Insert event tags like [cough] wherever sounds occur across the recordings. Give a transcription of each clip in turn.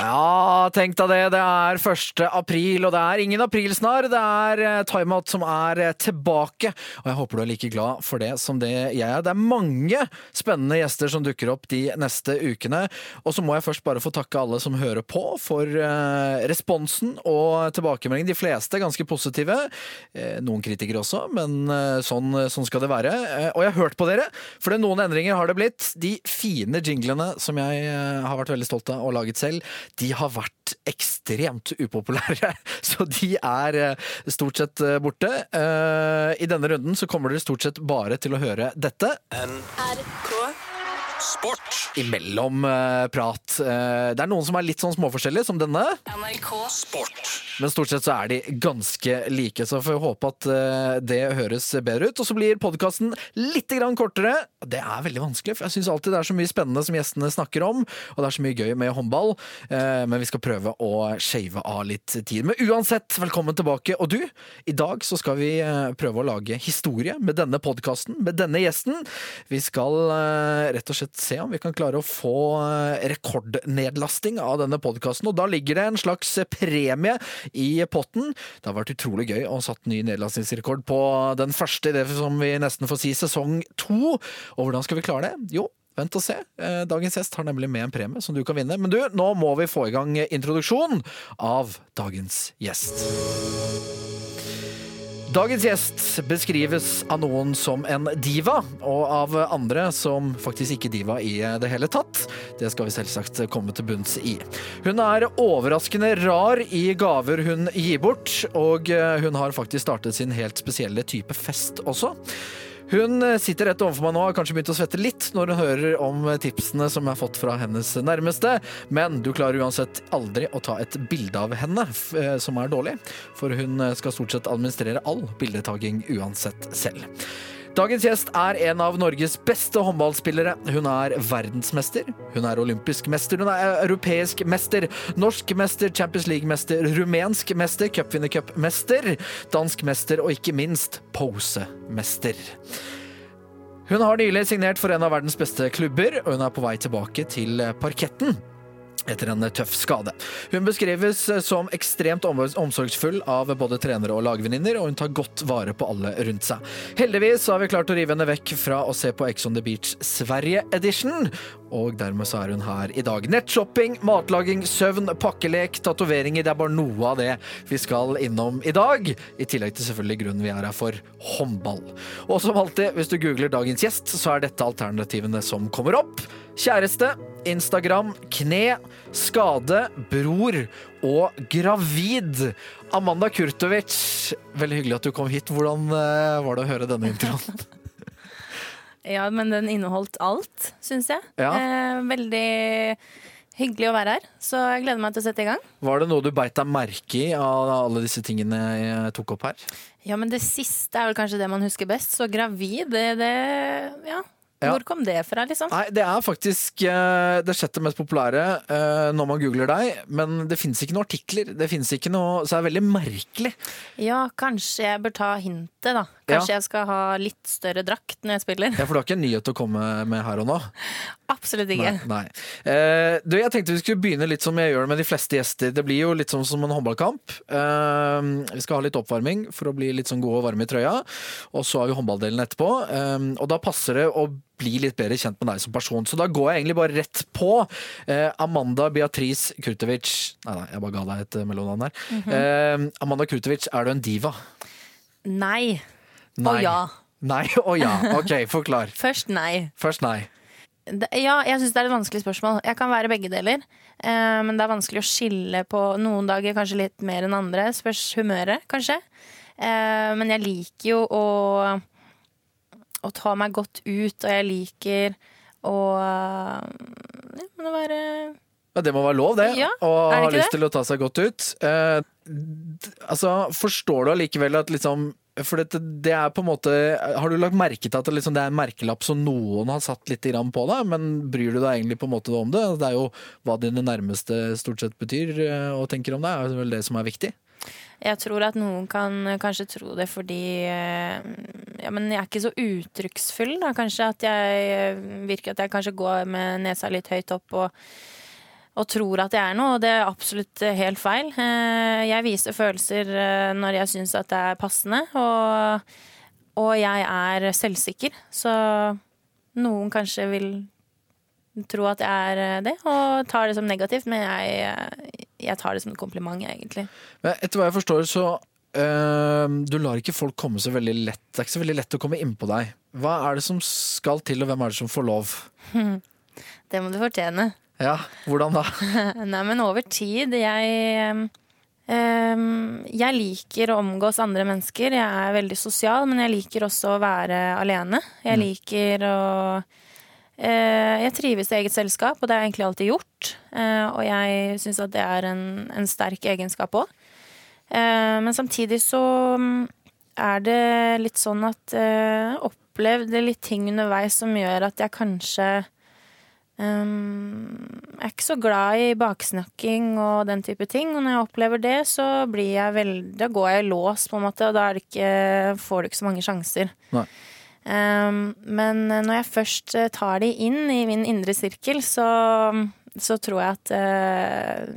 Ja, tenk deg det. Det er 1. april, og det er ingen aprilsnarr. Det er eh, Timeout som er eh, tilbake, og jeg håper du er like glad for det som det jeg er. Det er mange spennende gjester som dukker opp de neste ukene. Og så må jeg først bare få takke alle som hører på for eh, responsen og tilbakemeldingen. De fleste er ganske positive. Noen kritikere også, men sånn, sånn skal det være. Og jeg har hørt på dere, for noen endringer har det blitt. De fine jinglene som jeg har vært veldig stolt av og laget selv, de har vært ekstremt upopulære. [laughs] Så de er eh, stort sett eh, borte. Eh, I denne runden så kommer dere stort sett bare til å høre dette. Sport. Imellom uh, prat. Uh, det er noen som er litt sånn småforskjellige, som denne. Sport. Men stort sett så er de ganske like, så får vi håpe at uh, det høres bedre ut. Og så blir podkasten litt grann kortere. Det er veldig vanskelig, for jeg syns alltid det er så mye spennende som gjestene snakker om, og det er så mye gøy med håndball. Eh, Men vi skal prøve å shave av litt tid. Men uansett, velkommen tilbake. Og du, i dag så skal vi prøve å lage historie med denne podkasten, med denne gjesten. Vi skal rett og slett se om vi kan klare å få eh, rekordnedlasting av denne podkasten. Og da ligger det en slags premie i potten. Det har vært utrolig gøy å ha satt ny nedlastingsrekord på den første, det som vi nesten får si sesong to. Og hvordan skal vi klare det? Jo, Vent og se. Eh, Dagens gjest har nemlig med en premie som du kan vinne. Men du, nå må vi få i gang introduksjonen av dagens gjest. Dagens gjest beskrives av noen som en diva, og av andre som faktisk ikke diva i det hele tatt. Det skal vi selvsagt komme til bunns i. Hun er overraskende rar i gaver hun gir bort, og hun har faktisk startet sin helt spesielle type fest også. Hun sitter rett overfor meg nå og har kanskje begynt å svette litt når hun hører om tipsene som jeg har fått fra hennes nærmeste, men du klarer uansett aldri å ta et bilde av henne eh, som er dårlig, for hun skal stort sett administrere all bildetaking uansett selv. Dagens gjest er en av Norges beste håndballspillere. Hun er verdensmester, hun er olympisk mester, hun er europeisk mester, norsk mester, Champions League-mester, rumensk mester, cupvinnercup-mester, dansk mester og ikke minst posemester. Hun har nylig signert for en av verdens beste klubber, og hun er på vei tilbake til parketten etter en tøff skade. Hun beskrives som ekstremt omsorgsfull av både trenere og lagvenninner, og hun tar godt vare på alle rundt seg. Heldigvis har vi klart å rive henne vekk fra å se på Ex on the Beach Sverige edition, og dermed så er hun her i dag. Nettshopping, matlaging, søvn, pakkelek, tatoveringer, det er bare noe av det vi skal innom i dag. I tillegg til selvfølgelig grunnen vi er her for håndball. Og som alltid, hvis du googler dagens gjest, så er dette alternativene som kommer opp. Kjæreste, Instagram, kne, skade, bror og gravid. Amanda Kurtovic, veldig hyggelig at du kom hit. Hvordan eh, var det å høre denne introen? [laughs] Ja, men den inneholdt alt, syns jeg. Ja. Eh, veldig hyggelig å være her, så jeg gleder meg til å sette i gang. Var det noe du beit deg merke i av alle disse tingene jeg tok opp her? Ja, men det siste er vel kanskje det man husker best, så gravid, det, det Ja. Ja. Hvor kom det fra, liksom? Nei, det er faktisk uh, det sjette mest populære uh, når man googler deg, men det finnes ikke noen artikler. Det finnes ikke noe, Så det er veldig merkelig. Ja, kanskje jeg bør ta hintet, da. Kanskje jeg skal ha litt større drakt når jeg spiller. Ja, For du har ikke en nyhet å komme med her og nå? Absolutt ikke. Nei. nei. Uh, du, jeg tenkte vi skulle begynne litt som jeg gjør med de fleste gjester. Det blir jo litt sånn som en håndballkamp. Vi skal ha litt oppvarming for å bli litt sånn gode og varme i trøya. Og så har vi håndballdelen etterpå. Og da passer det å bli litt bedre kjent med deg som person. Så da går jeg egentlig bare rett på. Eh, Amanda Beatrice Kurtovic Nei, nei, jeg bare ga deg et eh, mellomnavn her. eh, Amanda Kurtovic, er du en diva? Nei. Nei. Og ja. Nei [laughs] og ja. Ok, forklar. [laughs] Først nei. Først nei. Det, ja, jeg syns det er et vanskelig spørsmål. Jeg kan være begge deler. Eh, men det er vanskelig å skille på noen dager kanskje litt mer enn andre. Spørs humøret, kanskje. Eh, men jeg liker jo å, å ta meg godt ut, og jeg liker å ja, men å være Ja, det må være lov, det. Ja, og er ha lyst det? til å ta seg godt ut. Eh, altså, forstår du allikevel at liksom For det, det er på en måte Har du lagt merke til at det, liksom, det er en merkelapp som noen har satt litt grann på deg, men bryr du deg egentlig på en måte om det? Det er jo hva dine nærmeste stort sett betyr eh, og tenker om deg, er vel det som er viktig. Jeg tror at noen kan eh, kanskje tro det fordi eh, Ja, men jeg er ikke så uttrykksfull, da. Kanskje at jeg eh, virker at jeg kanskje går med nesa litt høyt opp og, og tror at jeg er noe, og det er absolutt helt feil. Jeg viser følelser når jeg syns at det er passende, og, og jeg er selvsikker. Så noen kanskje vil tro at jeg er det, og tar det som negativt, men jeg, jeg tar det som en kompliment, egentlig. Men etter hva jeg forstår, så øh, Du lar ikke folk komme så veldig lett. Det er ikke så veldig lett å komme innpå deg. Hva er det som skal til, og hvem er det som får lov? [laughs] Det må du fortjene. Ja, hvordan da? [laughs] Nei, men over tid Jeg ehm, Jeg liker å omgås andre mennesker. Jeg er veldig sosial, men jeg liker også å være alene. Jeg liker å Jeg trives i eget selskap, og det har jeg egentlig alltid gjort. Eh, og jeg syns at det er en, en sterk egenskap òg. men samtidig så mm, er det litt sånn at jeg opplevde litt ting underveis som gjør at jeg kanskje Um, er ikke så glad i baksnakking og den type ting. Og når jeg opplever det, så blir jeg veldig Da går jeg i lås, på en måte, og da ikke, får du ikke så mange sjanser. Nei. Um, men når jeg først eh, tar de inn i min indre sirkel, så, så tror jeg at eh,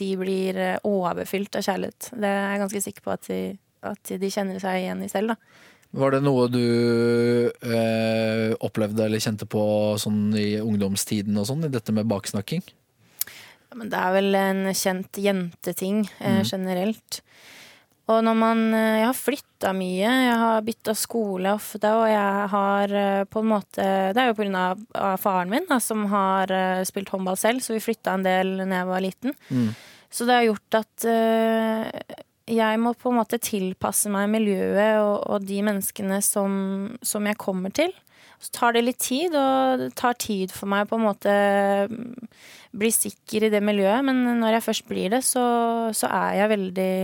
de blir eh, overfylt av kjærlighet. Det er jeg ganske sikker på at de, at de kjenner seg igjen i selv, da. Var det noe du eh, opplevde eller kjente på sånn i ungdomstiden og sånn, i dette med baksnakking? Ja, men det er vel en kjent jenteting eh, generelt. Og når man eh, Jeg har flytta mye, jeg har bytta skole ofte, og jeg har eh, på en måte Det er jo på grunn av, av faren min, da, som har eh, spilt håndball selv, så vi flytta en del da jeg var liten. Så det har gjort at uh, jeg må på en måte tilpasse meg miljøet og, og de menneskene som, som jeg kommer til. Så tar det litt tid, og det tar tid for meg på en måte mm, bli sikker i det miljøet. Men når jeg først blir det, så, så er jeg veldig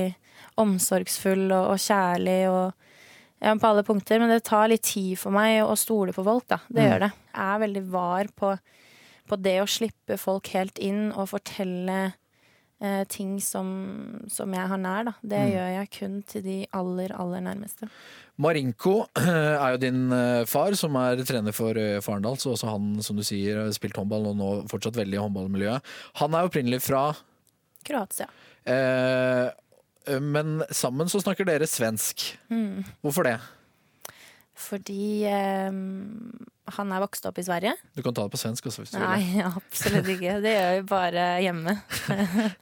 omsorgsfull og, og kjærlig og ja, på alle punkter. Men det tar litt tid for meg å stole på folk, da. Det gjør det. Jeg er veldig var på, på det å slippe folk helt inn og fortelle eh, ting som, som jeg har nær, da. Det gjør jeg kun til de aller, aller nærmeste. Marinko [clears throat] er jo din eh, far, som er trener for eh, Farendal. Så også han, som du sier, har spilt håndball og nå fortsatt veldig i håndballmiljøet. Han er opprinnelig fra Kroatia. eh, Men sammen så snakker dere svensk. Hvorfor det? Fordi um, han er vokst opp i Sverige. Du kan ta det på svensk også, hvis du vil. Nei, [laughs] absolutt ikke. Det gjør vi bare hjemme. [laughs]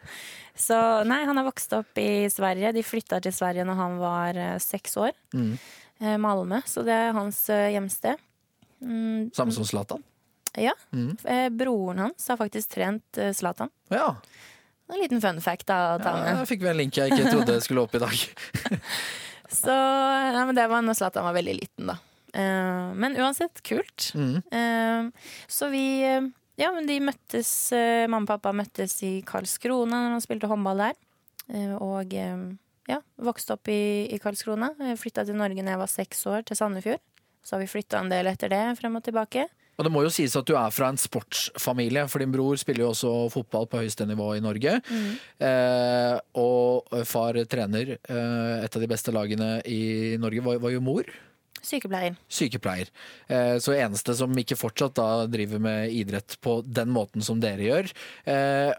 Så nei, han er vokst opp i Sverige. De flytta til Sverige når han var eh, seks år. Mm. Eh, Malmö, så det er hans eh, hjemsted. Mm, Samme som Zlatan? ja. Mm. Eh, broren hans har faktisk trent eh, Zlatan. Ja. En liten fun fact da, å ta ja. jeg fikk vi en link jeg ikke trodde skulle opp i dag. [laughs] Så ja, men det var når Zlatan var veldig liten, da. Uh, men uansett, kult. Mm. Uh, så vi eh, Ja, men de møttes uh, Mamma og pappa møttes i Karlskrona når han spilte håndball der. Og ja, vokste opp i, i Karlskrona. Flytta til Norge da jeg var seks år, til Sandefjord. Så har vi flytta en del etter det, frem og tilbake. Og det må jo sies at du er fra en sportsfamilie, for din bror spiller jo også fotball på høyeste nivå i Norge. Eh, og far trener eh, et av de beste lagene i Norge. Var, var jo mor Sykepleier. sykepleier. Eh, så eneste som ikke fortsatt da driver med idrett på den måten som dere gjør. Eh,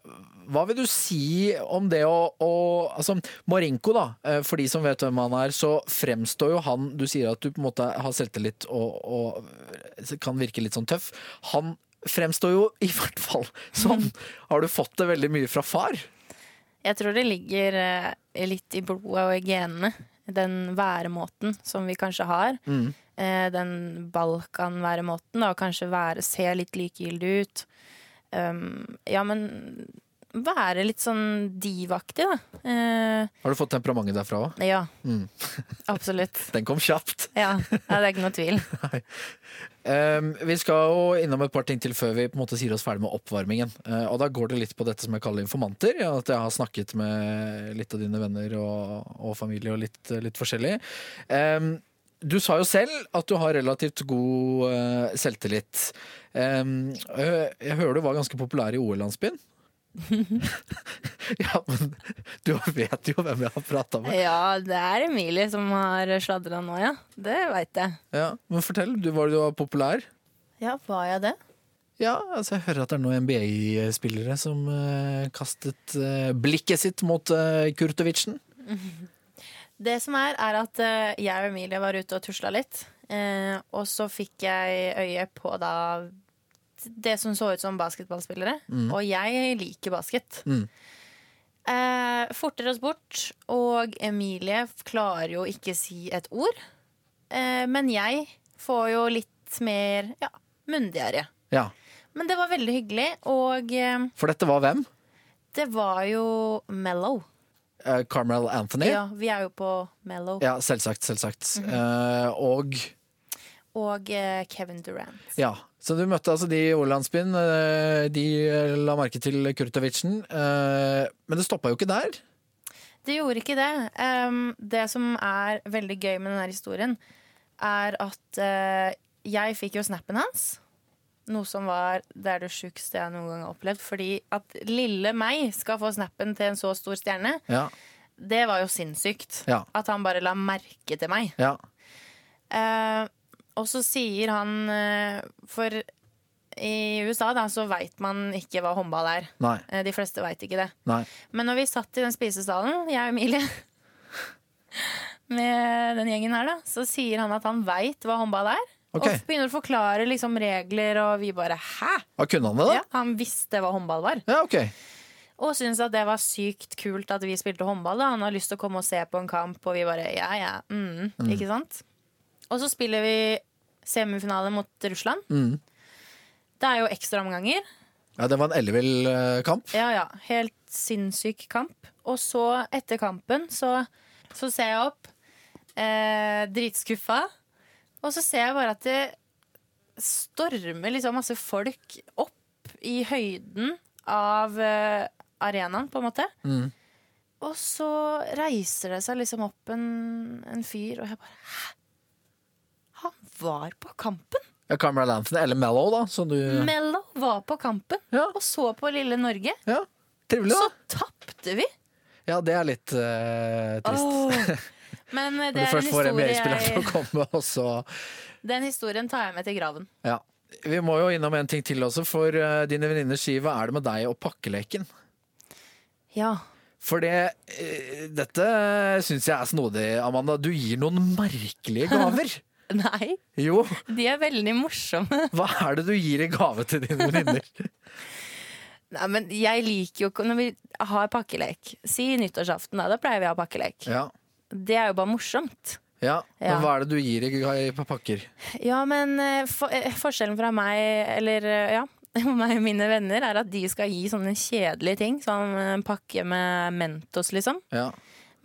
hva vil du si om det å, å Altså, Marinko, da, eh, for de som vet hvem han er, så fremstår jo han Du sier at du på en måte har selvtillit og, og kan virke litt sånn tøff. Han fremstår jo i hvert fall sånn. Har du fått det veldig mye fra far? Jeg tror det ligger eh, litt i blodet og i genene. Den væremåten som vi kanskje har. Mm. Eh, den Balkan-væremåten, da. Kanskje være, se litt likegyldig ut. Um, ja, men være litt sånn divaktig, da. Eh, Har du fått temperamentet derfra òg? ja. Mm. [laughs] Absolutt. [laughs] Den kom kjapt. Ja. det er ikke noe tvil. [laughs] Um, vi skal jo innom et par ting til før vi på en måte sier oss ferdig med oppvarmingen. Uh, og da går det litt på dette som jeg kaller informanter. Ja, at jeg har snakket med litt av dine venner og, og familie og litt, litt forskjellig. Um, du sa jo selv at du har relativt god uh, selvtillit. Um, jeg hører du var ganske populær i OL-landsbyen. Ja, men du vet jo hvem jeg har prata med. Ja, det er Emilie som har sladra nå, ja. Det veit jeg. Ja, men fortell, du var du var populær? Ja, var jeg det? Ja, altså jeg hører at det er noen NBA-spillere som uh, kastet uh, blikket sitt mot uh, Kurtovicen. [laughs] Det som er, er at jeg og Emilie var ute og tusla litt. eh, og så fikk jeg øye på da det som så ut som basketballspillere. Og jeg liker basket. Mm. Eh, forter oss bort, og Emilie klarer jo ikke si et ord. Eh, men jeg får jo litt mer ja, myndigere. Ja, Men det var veldig hyggelig, og eh, For dette var hvem? det var jo Mellow. Uh, Carmel Anthony? Ja, vi er jo på Mellow. Ja, selvsagt. selvsagt. Eh, og Og eh, Kevin Durant. ja, så du møtte altså de i OL-landsbyen. eh, de la merke til Kurtovicen. eh, men det stoppa jo ikke der. Det gjorde ikke det. Det som er veldig gøy med denne historien, er at eh, jeg fikk jo snappen hans. Noe som var det er det sjukeste jeg noen gang har opplevd. Fordi at lille meg skal få snappen til en så stor stjerne, Ja, det var jo sinnssykt. Ja. At han bare la merke til meg. ja. Eh, og så sier han eh, For i USA da, så veit man ikke hva håndball er. Nei. Eh, de fleste veit ikke det. nei. Men når vi satt i den spisesalen, jeg og Emilie, [laughs] med den gjengen her, da, så sier han at han veit hva håndball er. Okay. Og begynner å forklare liksom regler, og vi bare hæ? Hva kunne han det, da? Ja, han visste hva håndball var. Ja, ok. Og syntes at det var sykt kult at vi spilte håndball. da Han har lyst til å komme og se på en kamp, og vi bare ja, ja. Mm, Ikke sant? Og så spiller vi semifinale mot Russland. Mm. Det er jo ekstraomganger. Ja, det var en ellevill kamp. Ja, ja. Helt sinnssyk kamp. Og så, etter kampen, så, så ser jeg opp, eh, dritskuffa, og så ser jeg bare at det stormer liksom masse folk opp i høyden av eh, arenaen, på en måte. Mm. Og så reiser det seg liksom opp en, en fyr, og jeg bare Hæ? Var på kampen! Ja, Carmel Anthony, eller Mellow, da. Som du Mello var på kampen Ja. og så på lille Norge. Ja, Trivelig, Så da. tapte vi! Ja, det er litt uh, trist. Oh. Men eh, [laughs] det er en historie jeg, så Den historien tar jeg med til graven. Ja. Vi må jo innom en ting til også, for uh, dine venninner sier hva er det med deg og pakkeleken? Ja. For det, uh, dette syns jeg er snodig, Amanda. Du gir noen merkelige gaver. [laughs] Nei, Jo, de er veldig morsomme. hva er det du gir i gave til dine venninner? [laughs] Nei, men jeg liker jo ikke Når vi har pakkelek, si nyttårsaften, da, da pleier vi å ha pakkelek. Ja. Det er jo bare morsomt. ja. Men Ja. hva er det du gir i pakker? Ja, men eh, for, eh, forskjellen fra meg, eller eh, ja, [laughs] meg og mine venner, er at de skal gi sånne kjedelige ting. Sånn en pakke med Mentos, liksom. Ja.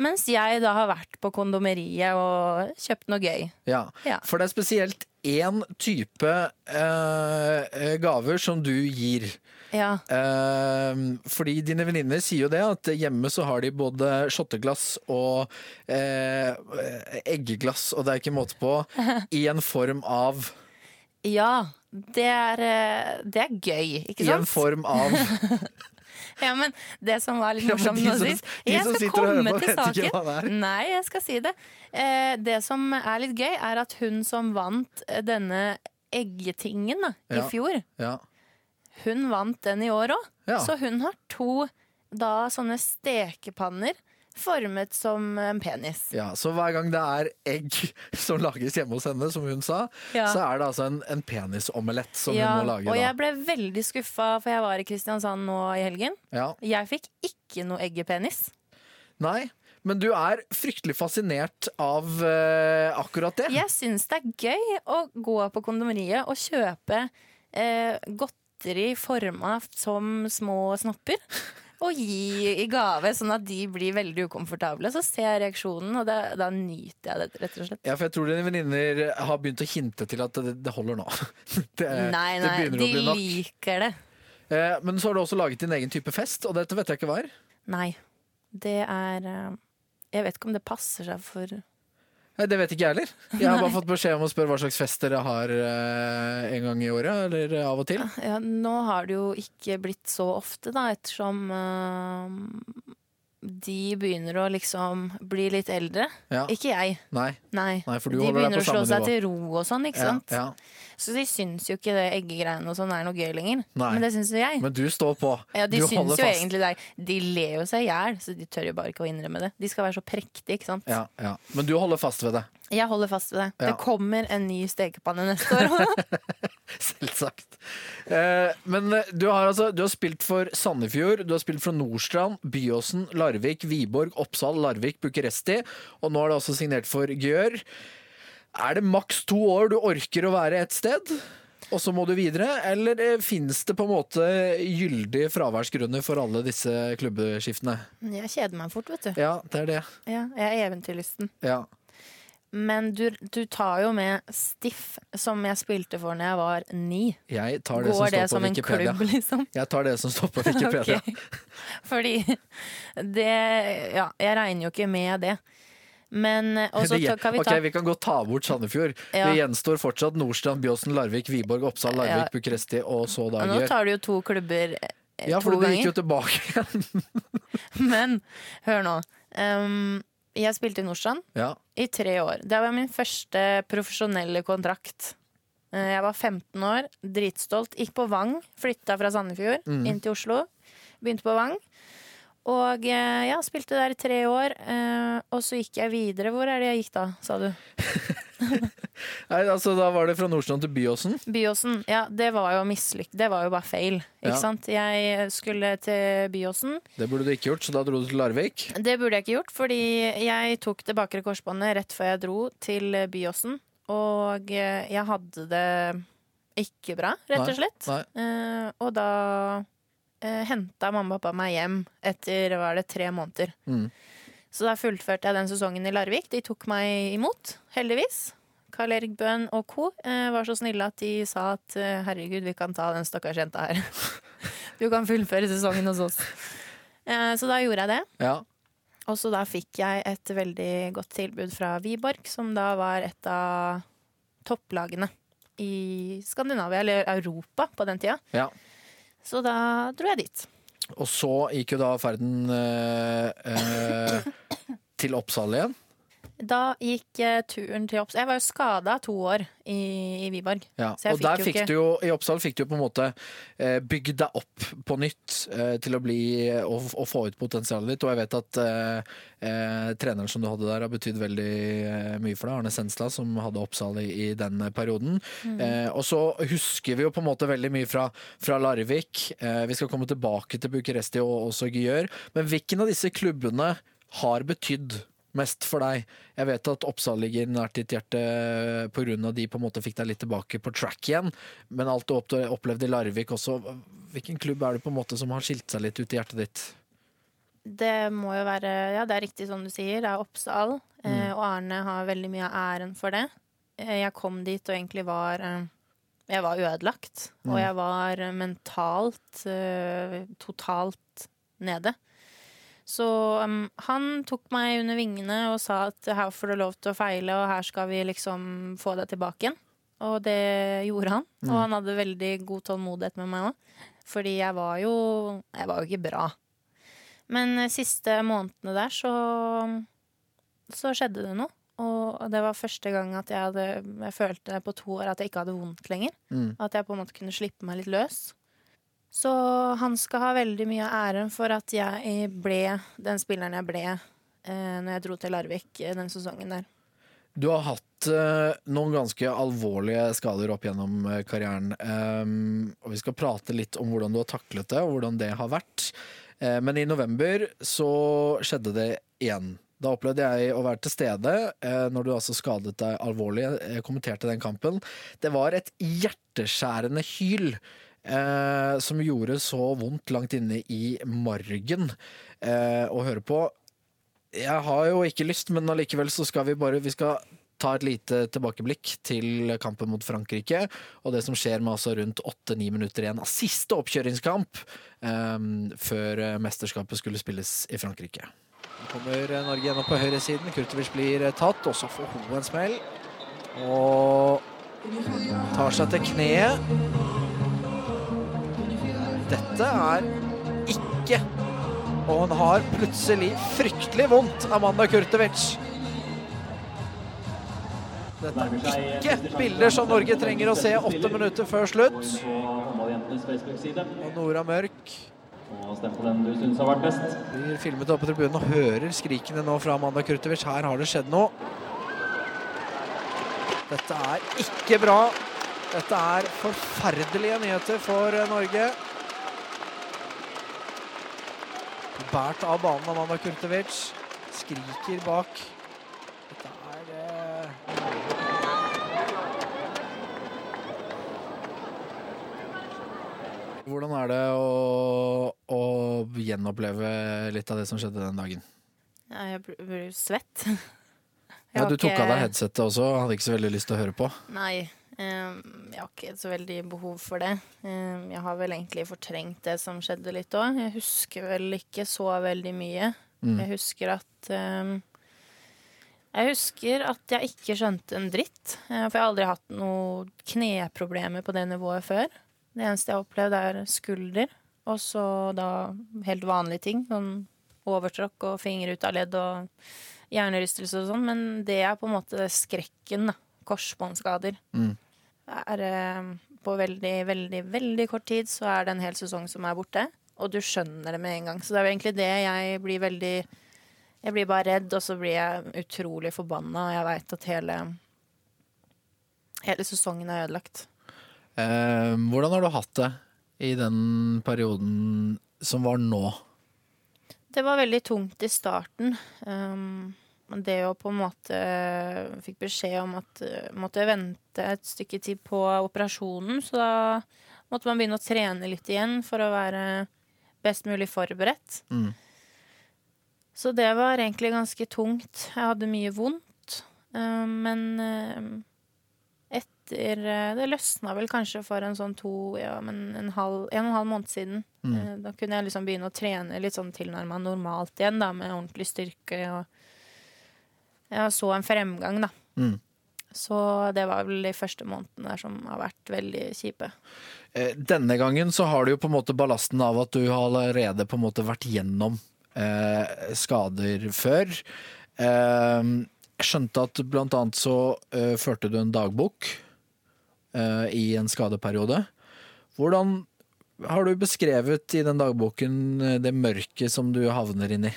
Mens jeg da har vært på kondomeriet og kjøpt noe gøy. Ja. Ja. For det er spesielt én type eh, eh, gaver som du gir. Ja. Eh, fordi dine venninner sier jo det, at hjemme så har de både shotteglass og eh, eggeglass, og det er ikke måte på, [laughs] i en form av ja. Det er, eh, det er gøy, ikke sant? I en form av [laughs] Ja, men det som var litt Ja, morsomt de nå som- de Jeg skal komme til saken. Nei, jeg skal si det. Eh, det som er litt gøy, er at hun som vant eh, denne eggetingen da, i Ja. fjor, Ja. hun vant den i år òg. Ja. Så hun har to da sånne stekepanner formet som en penis. ja. Så hver gang det er egg [laughs] som lages hjemme hos henne, som hun sa, Ja. så er det altså en, en penisomelett som Ja, hun må lage. og da. jeg ble veldig skuffa, for jeg var i Kristiansand nå i helgen. Ja. Jeg fikk ikke noe eggepenis. Nei, men du er fryktelig fascinert av uh, akkurat det. Jeg syns det er gøy å gå på kondomeriet og kjøpe uh, godteri forma som små snopper. Å gi i gave, sånn at de blir veldig ukomfortable. Så ser jeg reaksjonen, og da, da nyter jeg det, rett og slett. Ja, for jeg tror dine venninner har begynt å hinte til at det, det holder nå. [laughs] Det, Nei, nei, de liker det. Eh, Men så har du også laget din egen type fest, og dette vet jeg ikke hva er. Nei. Det er eh, Jeg vet ikke om det passer seg for Nei, Det vet ikke jeg heller. Jeg har bare fått beskjed om å spørre hva slags fest dere har eh, en gang i året, eller av og til. ja, Nå har det jo ikke blitt så ofte, da, ettersom eh, de begynner å liksom bli litt eldre. Ja. Ikke jeg. Nei. Nei. Nei, de begynner å slå samme seg nivå. til ro og sånn, ikke Ja, sant. ja. Så de syns jo ikke det eggegreiene og sånn er noe gøy lenger. Nei. Men det syns jo jeg. Men du står på. Ja, De du syns jo fast. egentlig det. De ler jo seg i hjel, så de tør jo bare ikke å innrømme det. De skal være så prektige, ikke sant. Ja, ja. Men du holder fast ved det. Jeg holder fast ved det. Det kommer en ny stekepanne neste år. [laughs] Selvsagt. Eh, men eh, du har altså du har spilt for Sandefjord, du har spilt for Nordstrand, Byåsen, Larvik, Viborg, Oppsal, Larvik, Bucuresti, og nå er det også signert for Gjør. Er det maks to år du orker å være et sted? Og så må du videre, eller eh, finnes det på en måte gyldige fraværsgrunner for alle disse klubbeskiftene? Jeg kjeder meg fort, vet du. Ja, det er det. Ja, jeg er eventyrlysten. Ja. Men du, du tar jo med Stiff, som jeg spilte for når jeg var ni. Jeg tar det som Går det står på som en Wikipedia. klubb, liksom? Jeg tar det som står på Wikipedia. [laughs] okay. Fordi det Ja, jeg regner jo ikke med det. Men også, Det kan vi ta Ok, vi kan godt ta bort Sandefjord. Ja. Det gjenstår fortsatt Nordstrand, Byåsen, Larvik, Wiborg, Oppsal, Larvik, Ja. Bucuresti og så Dager. Nå tar du jo to klubber eh, Ja, for det du gikk jo tilbake igjen. [laughs] Men hør nå. Um, jeg spilte i Nordstrand Ja. i tre år. Det var min første profesjonelle kontrakt. Eh, Jeg var 15 år, dritstolt. Gikk på Vang. Flytta fra Sandefjord Mm. inn til Oslo. Begynte på Vang. Og eh, ja, spilte der i tre år. eh, Og så gikk jeg videre. Hvor er det jeg gikk da, sa du? [laughs] Nei, altså Da var det fra Nordstrand til Byåsen. Byåsen. Ja, det var jo mislykk... Det var jo bare feil. Ikke Ja. sant? Jeg skulle til Byåsen. Det burde du ikke gjort, så da dro du til Larvik. Det burde jeg ikke gjort, fordi jeg tok det bakre korsbåndet rett før jeg dro til Byåsen. Og eh, jeg hadde det ikke bra, rett og slett. nei. Eh, og da uh, henta mamma og pappa meg hjem etter var det tre måneder. Mm. Så da fullførte jeg den sesongen i Larvik. De tok meg imot, heldigvis. Karl Erik Bøhn og co. eh, var så snille at de sa at eh, herregud, vi kan ta den stakkars jenta her. [laughs] Du kan fullføre sesongen hos oss. Eh, så da gjorde jeg det. Ja. Og så da fikk jeg et veldig godt tilbud fra Wiborg, som da var et av topplagene i Skandinavia, eller Europa på den tida. ja. Så da dro jeg dit. Og så gikk jo da ferden eh, eh, [coughs] til Oppsal igjen. Da gikk eh, turen til Oppsal Jeg var jo skada to år i, i Wiborg. Ja. Og der fikk ikke- du jo, i Oppsal fikk du jo på en måte eh, bygd deg opp på nytt eh, til å bli og få ut potensialet ditt. Og jeg vet at eh, treneren som du hadde der har betydd veldig mye for deg, Arne Senstad, som hadde Oppsal i, i den perioden. Mm. Eh, og så husker vi jo på en måte veldig mye fra, fra Larvik. Eh, vi skal komme tilbake til Bucuresti og også Gjør. Men hvilken av disse klubbene har betydd mest for deg? Jeg vet at Oppsal ligger nært ditt hjerte pga. de på en måte fikk deg litt tilbake på track igjen. Men alt du opplevde i Larvik også, hvilken klubb er det på en måte som har skilt seg litt ut i hjertet ditt? Det må jo være Ja, det er riktig som du sier. Det er Oppsal. Eh, Mm. og Arne har veldig mye av æren for det. Eh, jeg kom dit og egentlig var eh, Jeg var ødelagt. Mm. Og jeg var mentalt totalt nede. Så um, han tok meg under vingene og sa at her får du lov til å feile, og her skal vi liksom få deg tilbake igjen. Og det gjorde han. Og han hadde veldig god tålmodighet med meg òg. Fordi jeg var jo Jeg var jo ikke bra. Men de siste månedene der så Så skjedde det noe. Og det var første gang at jeg hadde Jeg følte på to år at jeg ikke hadde vondt lenger. Mm. At jeg på en måte kunne slippe meg litt løs. Så han skal ha veldig mye av æren for at jeg ble den spilleren jeg ble eh, når jeg dro til Larvik eh, den sesongen der. Du har hatt eh, noen ganske alvorlige skader opp gjennom eh, karrieren. Um, og vi skal prate litt om hvordan du har taklet det, og hvordan det har vært. Eh, men i november så skjedde det igjen. Da opplevde jeg å være til stede eh, når du altså skadet deg alvorlig. Jeg kommenterte den kampen. Det var et hjerteskjærende hyl. Eh, som gjorde så vondt langt inne i margen eh, å høre på. Jeg har jo ikke lyst, men allikevel så skal vi bare Vi skal ta et lite tilbakeblikk til kampen mot Frankrike, og det som skjer med altså rundt åtte-ni minutter igjen av siste oppkjøringskamp eh, før mesterskapet skulle spilles i Frankrike. Nå kommer Norge gjennom på høyresiden. Kurtovic blir eh, tatt, og så får hun en smell. Og tar seg til kneet. Dette er ikke Og hun har plutselig fryktelig vondt, Amanda Kurtovic. Dette er ikke bilder som Norge trenger å se åtte minutter før slutt. Og Nora Mørk blir filmet oppe på tribunen og hører skrikene nå fra Amanda Kurtovic. Her har det skjedd noe. Dette er ikke bra. Dette er forferdelige nyheter for eh, Norge. Bært av banen Amanda Kurtovic. Skriker bak. Dette er eh... Hvordan er det å, å gjenoppleve litt av det som skjedde den dagen? Ja, jeg blir svett. [laughs] Jeg Ja, du tok av deg headsetet også, hadde ikke så veldig lyst til å høre på. Nei, jeg har ikke så veldig behov for det. Eh, jeg har vel egentlig fortrengt det som skjedde litt òg. Jeg husker vel ikke så veldig mye. Mm. Jeg husker at eh, Jeg husker at jeg ikke skjønte en dritt. for jeg har aldri hatt noe kneproblemer på det nivået før. Det eneste jeg har opplevd, er skulder. Og så da helt vanlige ting. Sånn overtråkk og finger ut av ledd og hjernerystelse og sånn. Men det er på en måte skrekken, da. Korsbåndskader. Mm. Er, eh, på veldig, veldig, veldig kort tid så er det en hel sesong som er borte. Og du skjønner det med en gang. Så det er jo egentlig det jeg blir veldig Jeg blir bare redd, og så blir jeg utrolig forbanna, og jeg veit at hele Hele sesongen er ødelagt. Eh, hvordan har du hatt det i den perioden som var nå? Det var veldig tungt i starten. Um, det å på en måte Fikk beskjed om at uh, måtte vente et stykke tid på operasjonen, så da måtte man begynne å trene litt igjen for å være best mulig forberedt. Mm. Så det var egentlig ganske tungt. Jeg hadde mye vondt. um, men etter Det løsna vel kanskje for en sånn to, ja, men en, halv, en og en halv måned siden. Mm. Eh, Da kunne jeg liksom begynne å trene litt sånn tilnærma normalt igjen, da, med ordentlig styrke. Og jeg så en fremgang, da. Mm. Så det var vel de første månedene der som har vært veldig kjipe. Eh, Denne gangen så har du jo på en måte ballasten av at du har allerede på en måte vært gjennom eh, skader før. Eh, jeg skjønte at blant annet så eh, førte du en dagbok eh, i en skadeperiode. Hvordan har du beskrevet i den dagboken eh, det mørket som du havner inn i?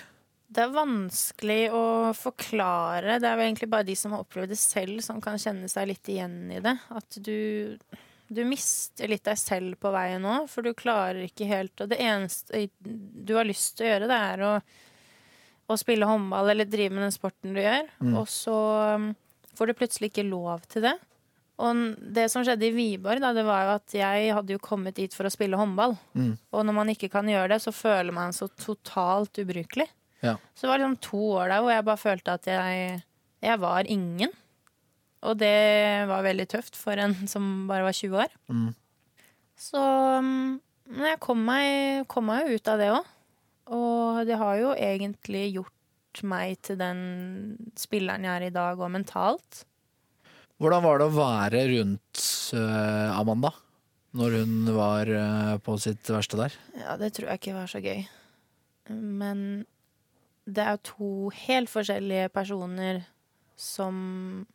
Det er vanskelig å forklare. Det er jo egentlig bare de som har opplevd det selv, som kan kjenne seg litt igjen i det. At du, du mister litt deg selv på veien nå, for du klarer ikke helt Og det eneste du har lyst til å gjøre, det er å, å spille håndball eller drive med den sporten du gjør. Og så um, får du plutselig ikke lov til det. Og det som skjedde i Viborg, da, det var jo at jeg hadde jo kommet dit for å spille håndball. Og når man ikke kan gjøre det, så føler man seg så totalt ubrukelig. Ja. Så det var liksom to år der hvor jeg bare følte at jeg, jeg var ingen. Og det var veldig tøft for en som bare var 20 år. Mm. Så mm, Men jeg kom meg, kom meg jo ut av det òg. Og det har jo egentlig gjort meg til den spilleren jeg er i dag, og mentalt. Hvordan var det å være rundt eh, Amanda når hun var eh, på sitt verste der? Ja, det tror jeg ikke var så gøy. Men det er to helt forskjellige personer som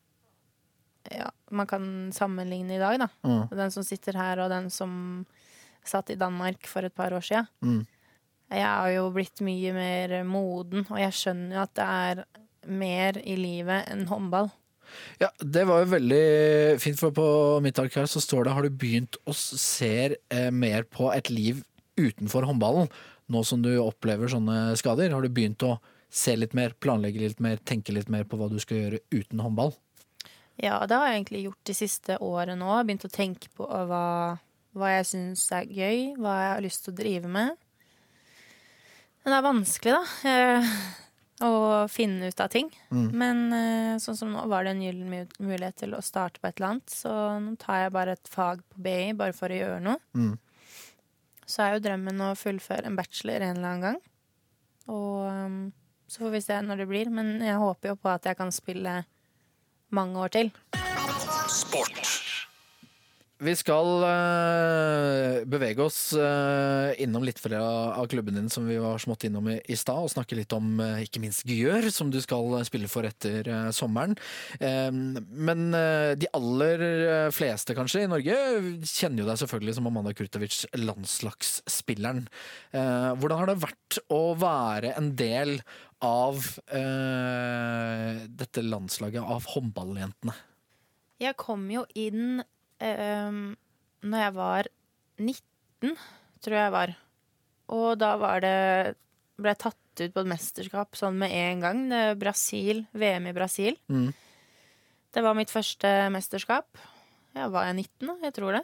ja, man kan sammenligne i dag, da. Mm. Den som sitter her, og den som satt i Danmark for et par år sia. Mm. Jeg har jo blitt mye mer moden, og jeg skjønner jo at det er mer i livet enn håndball. Ja, det var jo veldig fint, for på mitt ark her så står det har du begynt å se eh, mer på et liv utenfor håndballen, nå som du opplever sånne skader. Har du begynt å se litt mer, planlegge litt mer, tenke litt mer på hva du skal gjøre uten håndball? Ja, det har jeg egentlig gjort de siste årene òg. Begynt å tenke på hva, hva jeg syns er gøy, hva jeg har lyst til å drive med. Men det er vanskelig, da. eh, Å finne ut av ting. Men eh, sånn som nå var det en gyllen mulighet til å starte på et eller annet. Så nå tar jeg bare et fag på BI bare for å gjøre noe. Mm. Så er jo drømmen å fullføre en bachelor en eller annen gang. Og um, så får vi se når det blir. Men jeg håper jo på at jeg kan spille mange år til. Sport. Vi skal uh, bevege oss uh, innom litt flere av klubben din som vi var smått innom i, i stad, og snakke litt om uh, ikke minst Gjør, som du skal spille for etter sommeren. Men de aller fleste kanskje i Norge kjenner jo deg selvfølgelig som Amanda Kurtovic, landslagsspilleren. Hvordan har det vært å være en del av dette landslaget av håndballjentene? Jeg kom jo inn um, når jeg var 19, tror jeg var. Og da var det ble jeg tatt ut på et mesterskap sånn med en gang. Det Brasil, VM i Brasil. Mm. Det var mitt første mesterskap. Ja, var jeg 19 da? Jeg tror det.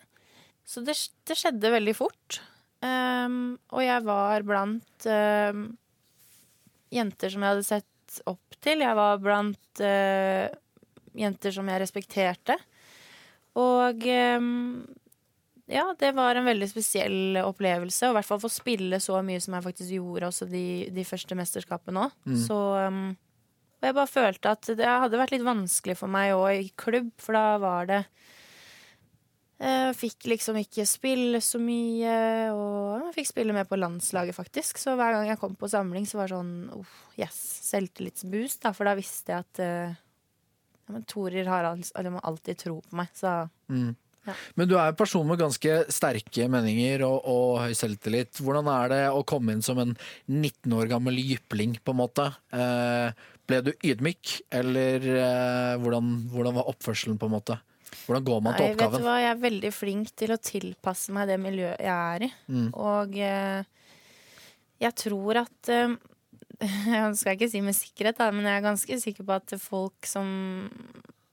Så det, det skjedde veldig fort. Um, og jeg var blant um, jenter som jeg hadde sett opp til. Jeg var blant uh, jenter som jeg respekterte. Og um, ja, det var en veldig spesiell opplevelse. Og i hvert fall få spille så mye som jeg faktisk gjorde også de, de første mesterskapene òg. Så um, Og jeg bare følte at det hadde vært litt vanskelig for meg òg i klubb, for da var det jeg fikk liksom ikke spille så mye, og jeg fikk spille med på landslaget, faktisk. Så hver gang jeg kom på samling, så var det sånn oh, yes, selvtillitsboost, da, for da visste jeg at eh, ja, men Torer har alltid tro på meg, så Men du er en person med ganske sterke meninger og, og høy selvtillit. Hvordan er det å komme inn som en 19 år gammel jypling, på en måte? Eh, ble du ydmyk, eller eh, hvordan, hvordan var oppførselen, på en måte? Hvordan går man til Nei, oppgaven? hva, jeg er veldig flink til å tilpasse meg det miljøet jeg er i. Mm. Og eh, jeg tror at eh, [laughs] Jeg skal ikke si med sikkerhet, da, men jeg er ganske sikker på at folk som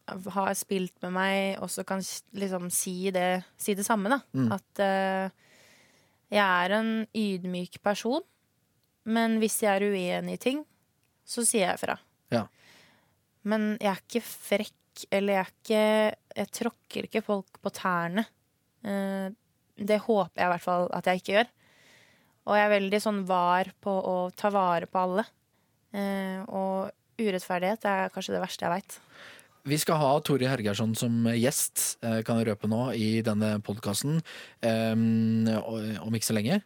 har spilt med meg, også kan liksom si det, si det samme, da. Mm. At uh, jeg er en ydmyk person, men hvis jeg er uenig i ting, så sier jeg fra. Ja. Men jeg er ikke frekk, eller jeg er ikke Jeg tråkker ikke folk på tærne. Uh, Det håper jeg i hvert fall at jeg ikke gjør. Og jeg er veldig sånn var på å ta vare på alle. Eh, Og urettferdighet er kanskje det verste jeg veit. Vi skal ha Tore Hergersson som gjest, eh, kan jeg røpe nå, i denne podkasten om ikke så lenge.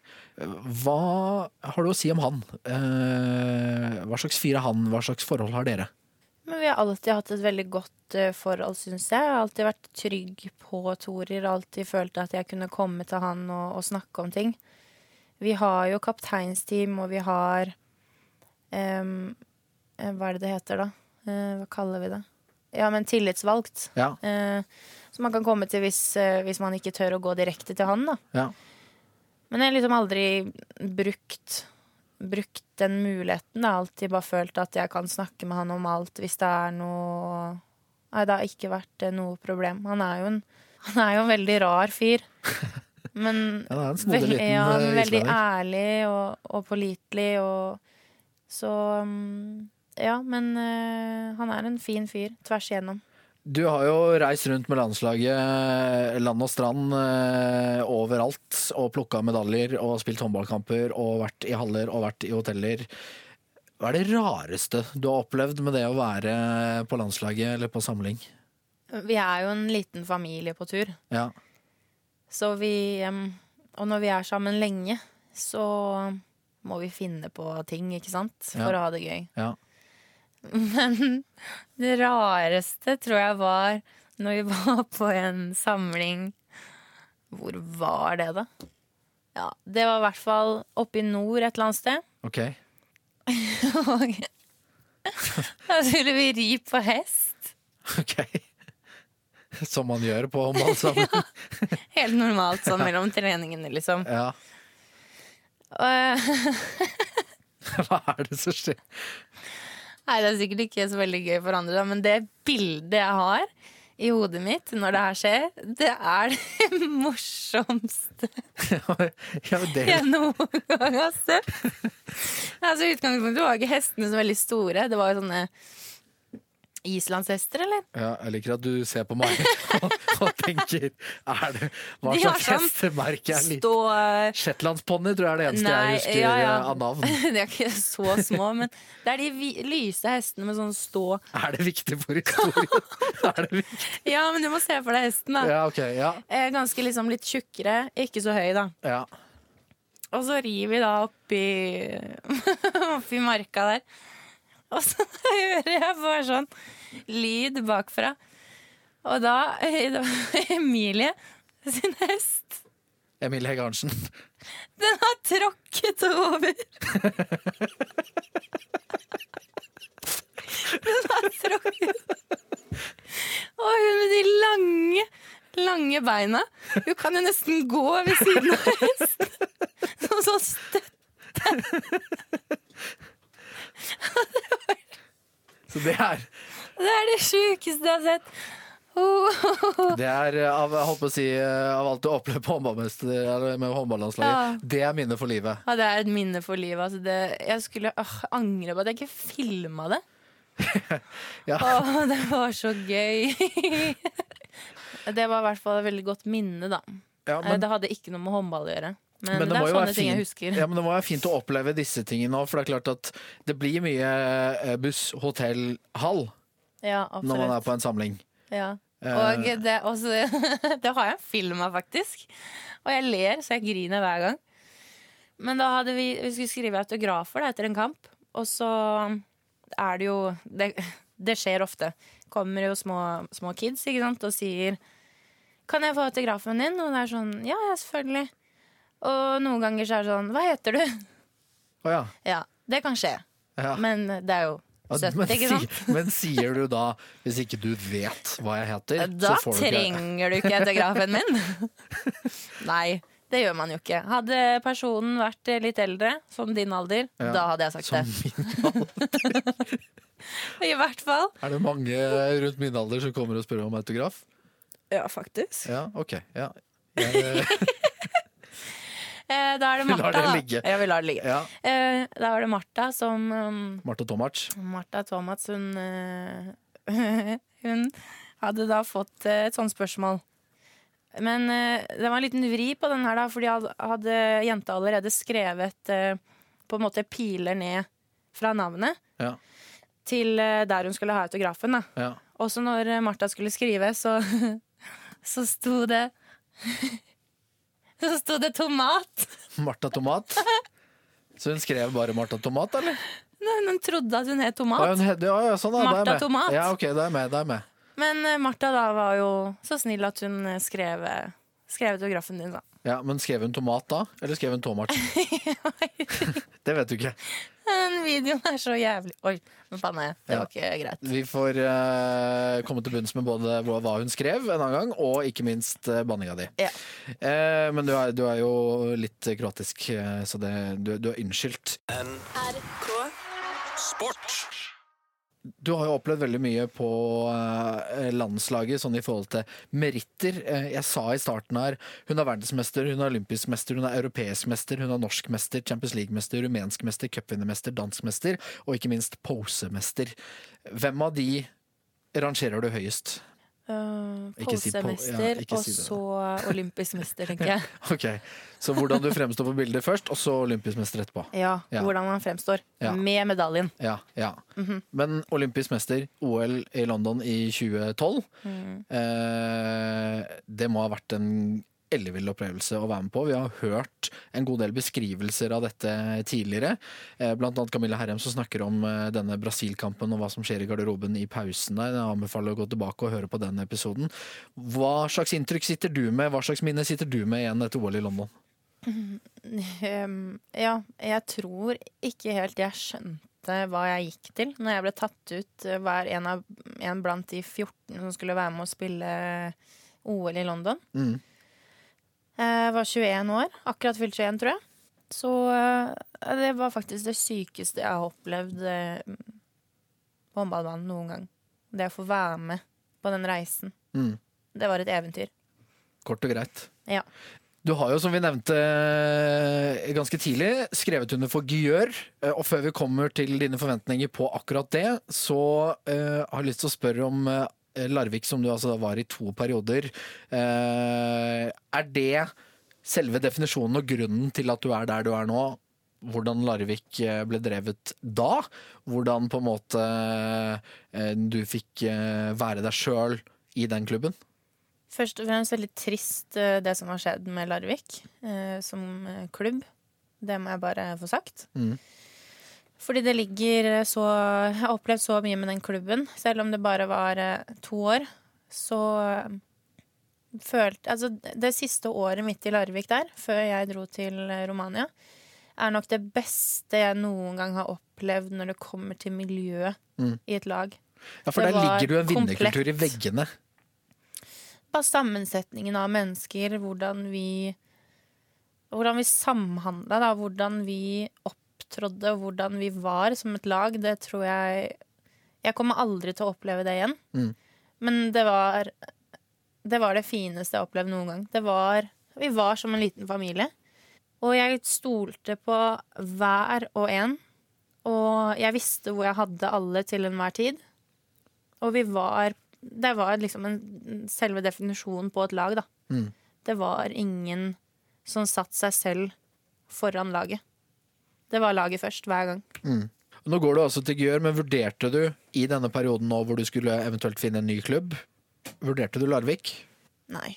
Hva har du å si om han? Uh, Hva slags fyr er han? Hva slags forhold har dere? Men vi har alltid hatt et veldig godt eh, forhold, syns jeg. Jeg har alltid vært trygg på Torer. Alltid følt at jeg kunne komme til han og, og snakke om ting. Vi har jo kapteinsteam, og vi har eh, Hva er det det heter, da? Uh, hva kaller vi det? Ja, men tillitsvalgt. Ja, Uh, som man kan komme til hvis, uh, hvis man ikke tør å gå direkte til han, da. ja. Men jeg har liksom aldri brukt, brukt den muligheten. Jeg har alltid bare følt at jeg kan snakke med han om alt hvis det er noe Nei, det har ikke vært eh, noe problem. Han er jo en, han er jo en veldig rar fyr. [laughs] Men Ja, det er en snodig liten, ja, eh, veldig ærlig og, og pålitelig og Så mm, Ja, men uh, han er en fin fyr tvers igjennom. Du har jo reist rundt med landslaget land og strand uh, overalt og plukka medaljer og spilt håndballkamper og vært i haller og vært i hoteller. Hva er det rareste du har opplevd med det å være på landslaget eller på samling? Vi er jo en liten familie på tur. Ja, Så vi Og når vi er sammen lenge, så må vi finne på ting, ikke sant? For Ja. å ha det gøy. ja. [laughs] Men det rareste tror jeg var når vi var på en samling Hvor var det, da? Ja, Det var i hvert fall oppe i nord et eller annet sted. [laughs] Ok. Og da skulle vi ri på hest. [laughs] ok. [laughs] Som man gjør på [laughs] håndballsamling. Helt normalt sånn mellom treningene, liksom. Ja. [laughs] Hva er det som skjer? Nei, det er sikkert ikke så veldig gøy for andre, men det bildet jeg har i hodet mitt når det her skjer, det er det morsomste ja, det, jeg noen gang har sett. Altså, utgangspunktet var ikke hestene så veldig store. Det var jo sånne islandshester, eller? ja, jeg liker at du ser på meg [laughs] og, og tenker er det, Hva De slags sånn hestemerke er litt Stå Shetlandsponni tror jeg er det eneste Nei, jeg husker ja, ja. eh, av navn. [laughs] De er ikke så små, men det er de lyse hestene med sånn stå Er det viktig for historien? [laughs] det viktig? Ja, men du må se for deg hesten, da. Ja, okay, Ja. Eh, Ganske liksom litt tjukkere, ikke så høy, da. ja. Og så rir vi da oppi, oppi marka der. [laughs] Og så hører jeg bare sånn lyd bakfra. Og da, da [laughs] Emilie sin hest Emilie Hegge Arntzen. Den har tråkket over. [laughs] Den har tråkket Og hun med de lange, lange beina. Hun kan jo nesten gå ved siden av hesten. Som sånn støtt. Så det er, Det er det sjukeste jeg har sett. Oh. det er eh, av, jeg holdt på å si, eh, av alt du har opplevd på med håndballandslaget, Ja. det er minnet for livet. Ja, det er et minne for livet. Altså det, jeg skulle øh, angre på at jeg ikke filma det. [laughs] Ja. Åh, det var så gøy. [laughs] det var i hvert fall et veldig godt minne, da. Ja, Eh, men, det hadde ikke noe med håndball å gjøre. Men, men det, det, er sånne ting jeg husker. Ja, men det må være fint å oppleve disse tingene òg, for det er klart at det blir mye eh, buss, hotell, hall Ja, når man er på en samling. Ja. Eh, Og det, også, [laughs] det har jeg film av, faktisk. Og jeg ler så jeg griner hver gang. Men da hadde vi, vi skulle skrive autografer da, etter en kamp, og så er det jo Det, det skjer ofte. Kommer jo små, små kids ikke sant, og sier 'Kan jeg få autografen din?' Og det er sånn 'Ja, ja, selvfølgelig'. Og noen ganger så er det sånn 'Hva heter du?' Oh, ja. Ja, det kan skje. ja. Men det er jo Ja, søtt, men, ikke sant? si, [laughs] men sier du da, hvis ikke du vet hva jeg heter, Da så får du ikke trenger du ikke autografen min. [laughs] Nei, det gjør man jo ikke. Hadde personen vært litt eldre, som din alder, Ja, da hadde jeg sagt som det. min [laughs] I hvert fall. Er det mange rundt min alder som kommer og spør om autograf? Ja, faktisk. Ja, ok. Ja. Jeg, [laughs] Eh, da er det Vi lar Martha, det ligge. Ja, vi lar det ligge. ja. Eh, da var det Martha som um, Martha Tomac. Martha Tomac, hun eh, [laughs] Hun hadde da fått et sånt spørsmål. Men det var en liten vri på den her, da, fordi hadde, hadde jenta allerede skrevet på en måte piler ned fra navnet Ja. til der hun skulle ha autografen. da. Ja. Også når Martha skulle skrive, så, [laughs] så sto det [laughs] Så sto det tomat. Martha Tomat. Så hun skrev bare Martha Tomat, eller? Nei, hun trodde at hun het Ja, Tomat. hun het- ja, ja, sånn, ja, da er jeg Martha med. Tomat. Ja, ok, da er jeg med. Da er jeg med. Men eh, Martha da var jo så snill at hun eh, skrev, eh, skrev autografen din, da. Ja, Men skrev hun tomat da, eller skrev hun tomat? [laughs] det vet du ikke. Den videoen er så jævlig Oi, men faen. Det Ja. var ikke greit. Vi får uh, komme til bunns med både hva hun skrev en annen gang, og ikke minst uh, banninga di. Ja. Uh, men du er, du er jo litt kroatisk, så det, du, du er unnskyldt. Sport. Du har jo opplevd veldig mye på eh, landslaget sånn i forhold til meritter. Eh, jeg sa i starten her hun er verdensmester, hun er olympisk mester, hun er europeisk mester, hun er norsk mester, Champions League-mester, rumensk mester, cupvinnermester, danskmester og ikke minst posemester. Hvem av de rangerer du høyest? Uh, Polsemester si ja, og si så olympisk mester, tenker jeg. [laughs] Ok, Så hvordan du fremstår på bildet først, og så olympisk mester etterpå. Ja, Ja. Hvordan man fremstår. Ja. Med medaljen. Ja, ja. Men olympisk mester, OL i London i 2012, eh, det må ha vært en ellevill opplevelse å være med på. Vi har hørt en god del beskrivelser av dette tidligere. Eh, blant annet Camilla Herrem som snakker om eh, denne Brasil-kampen og hva som skjer i garderoben i pausen der. Jeg anbefaler å gå tilbake og høre på den episoden. Hva slags inntrykk sitter du med, hva slags minne sitter du med igjen etter OL i London? Um, ja, jeg tror ikke helt jeg skjønte hva jeg gikk til når jeg ble tatt ut. hver Var en, av, en blant de 14 som skulle være med å spille OL i London. Mm. Jeg var 21 år, akkurat fylt 21, tror jeg. Så uh, det var faktisk det sykeste jeg har opplevd uh, på håndballbanen noen gang. Det å få være med på den reisen. Mm. Det var et eventyr. Kort og greit. Ja. Du har jo, som vi nevnte eh, ganske tidlig, skrevet under for Gyør. eh, Og før vi kommer til dine forventninger på akkurat det, så uh, har jeg lyst til å spørre om eh, Larvik, som du altså var i to perioder. Eh, er det selve definisjonen og grunnen til at du er der du er nå? Hvordan Larvik eh, ble drevet da? Hvordan på en måte eh, du fikk eh, være deg sjøl i den klubben? Først og fremst veldig trist eh, det som har skjedd med Larvik eh, som eh, klubb. Det må jeg bare få sagt. Mm. Fordi det ligger så Jeg har opplevd så mye med den klubben. Selv om det bare var eh, to år, så eh, følte Altså, det siste året mitt i Larvik der, før jeg dro til eh, Romania, er nok det beste jeg noen gang har opplevd når det kommer til miljøet Mm. i et lag. Ja, for Det der ligger jo en vinnerkultur i veggene. Bare sammensetningen av mennesker, hvordan vi Hvordan vi samhandla, da. Hvordan vi opptrådde, og hvordan vi var som et lag. Det tror jeg Jeg kommer aldri til å oppleve det igjen. Mm. Men det var Det var det fineste jeg har opplevd noen gang. Det var Vi var som en liten familie. Og jeg stolte på hver og en. Og jeg visste hvor jeg hadde alle til enhver tid. Og vi var Det var liksom en, selve definisjonen på et lag, da. Mm. Det var ingen som satte seg selv foran laget. Det var laget først, hver gang. Nå går du altså til Gjør, men vurderte du i denne perioden nå hvor du skulle eventuelt finne en ny klubb, vurderte du Larvik Nei.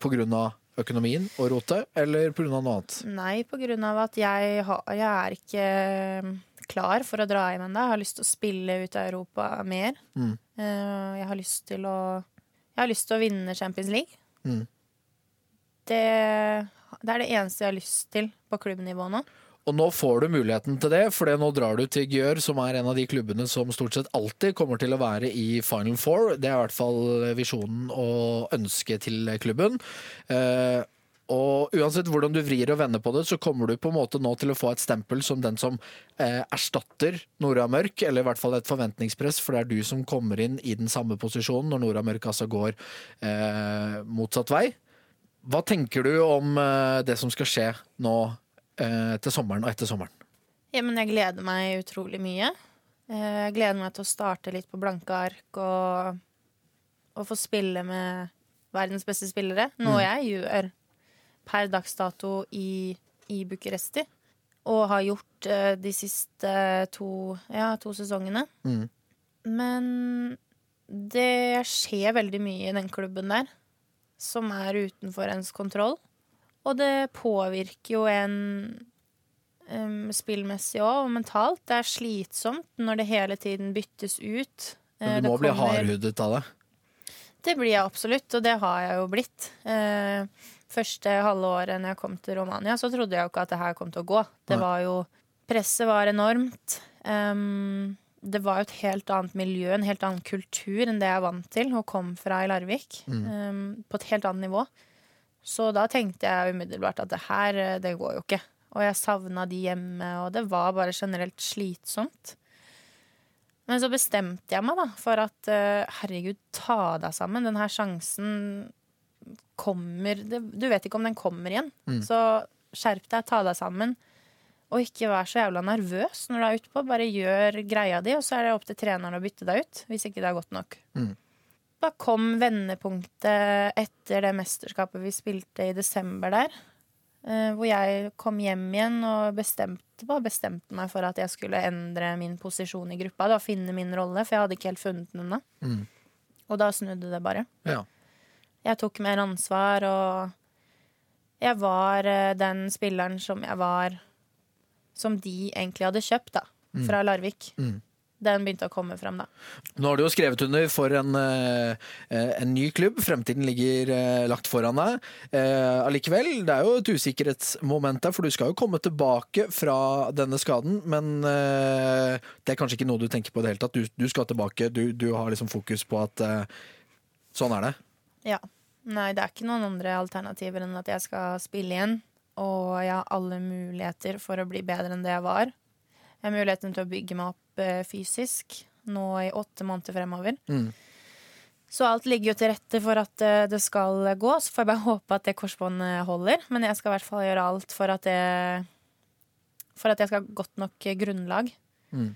på grunn av økonomien og rotet, eller på grunn av noe annet? Nei, på grunn av at jeg, har, jeg er ikke eh, klar for å dra hjem ennå. Jeg har lyst til å spille ut av Europa mer. Mm. Eh, Jeg har lyst til å Jeg har lyst til å vinne Champions League. Mm. Det, det er det eneste jeg har lyst til på klubbnivå nå. Og nå får du muligheten til det, for nå drar du til Gjør, som er en av de klubbene som stort sett alltid kommer til å være i Final Four. Det er i hvert fall visjonen og ønsket til klubben. Eh, og uansett hvordan du vrir og vender på det, så kommer du på en måte nå til å få et stempel som den som eh, erstatter Nora Mørk, eller i hvert fall et forventningspress, for det er du som kommer inn i den samme posisjonen når Nora Mørk altså går eh, motsatt vei. Hva tenker du om eh, det som skal skje nå til sommeren og etter sommeren? Ja, men jeg gleder meg utrolig mye. Eh, Jeg gleder meg til å starte litt på blanke ark og, og få spille med verdens beste spillere. Noe jeg gjør per dags dato i, i Bucuresti. Og har gjort eh, de siste to, ja, to sesongene. Mm. Men det skjer veldig mye i den klubben der som er utenfor ens kontroll. Og det påvirker jo en um, spillmessig òg, og mentalt. Det er slitsomt når det hele tiden byttes ut. Eh, Men du det må bli hardhudet av det. Det blir jeg absolutt, og det har jeg jo blitt. Uh, første halve året når jeg kom til Romania, så trodde jeg jo ikke at det her kom til å gå. Det var jo Presset var enormt. Um, det var jo et helt annet miljø, en helt annen kultur enn det jeg er vant til, og kom fra i Larvik. Um, på et helt annet nivå. Så da tenkte jeg umiddelbart at det her, eh, det går jo ikke. Og jeg savna de hjemme, og det var bare generelt slitsomt. Men så bestemte jeg meg da for at eh, herregud, ta deg sammen. Den her sjansen kommer Du vet ikke om den kommer igjen. Så skjerp deg, ta deg sammen. Og ikke vær så jævla nervøs når du er ute på. Bare gjør greia di, og så er det opp til treneren å bytte deg ut. Hvis ikke det er godt nok. Mm. Da kom vendepunktet etter det mesterskapet vi spilte i desember der. eh, Hvor jeg kom hjem igjen og bestemte, bare bestemte meg for at jeg skulle endre min posisjon i gruppa. Da, finne min rolle, for jeg hadde ikke helt funnet den ennå. Mm. Og da snudde det bare. Ja. Jeg tok mer ansvar, og jeg var eh, den spilleren som jeg var Som de egentlig hadde kjøpt, da. Fra Larvik. Mm. Den begynte å komme frem, da. Nå har du jo skrevet under for en, eh, en ny klubb. Fremtiden ligger eh, lagt foran deg. Eh, Allikevel, det er jo et usikkerhetsmoment der, for du skal jo komme tilbake fra denne skaden. Men eh, det er kanskje ikke noe du tenker på i det hele tatt. Du, du skal tilbake, du, du har liksom fokus på at eh, sånn er det. Ja. Nei, det er ikke noen andre alternativer enn at jeg skal spille igjen. Og jeg har alle muligheter for å bli bedre enn det jeg var. Jeg har muligheten til å bygge meg opp eh, fysisk nå i åtte måneder fremover. Mm. Så alt ligger jo til rette for at eh, det skal gå. Så får jeg bare håpe at det korsbåndet holder. Men jeg skal i hvert fall gjøre alt for at det For at jeg skal ha godt nok grunnlag. Mm.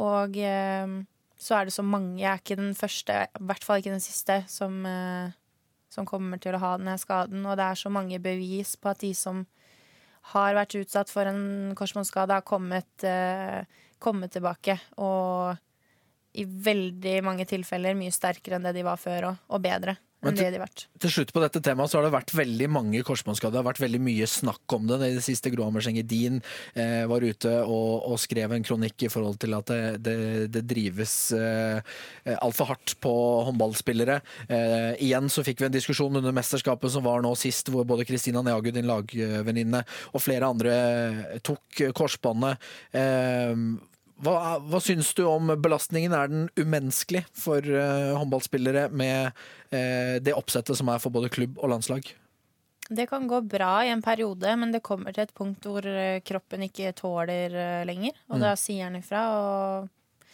Og eh, så er det så mange. Jeg er ikke den første, i hvert fall ikke den siste, som, som kommer til å ha denne skaden. Og det er så mange bevis på at de som har vært utsatt for en korsbåndskade, har kommet, eh, kommet tilbake. Og i veldig mange tilfeller mye sterkere enn det de var før, og, og bedre Men til- de. Til slutt på dette temaet så har det vært veldig mange korsbåndskader. Det har vært veldig mye snakk om det i det siste. Gro Hammerseng Edin eh, var ute og, og skrev en kronikk i forhold til at det, det, det drives eh, altfor hardt på håndballspillere. Eh, igjen så fikk vi en diskusjon under mesterskapet som var nå sist, hvor både Kristina Neagu, din lagvenninne, og flere andre tok korsbåndet. Eh, hva, hva syns du om belastningen? Er den umenneskelig for uh, håndballspillere med uh, det oppsettet som er for både klubb og landslag? Det kan gå bra i en periode, men det kommer til et punkt hvor eh, kroppen ikke tåler lenger. Og Mm. da sier den ifra, og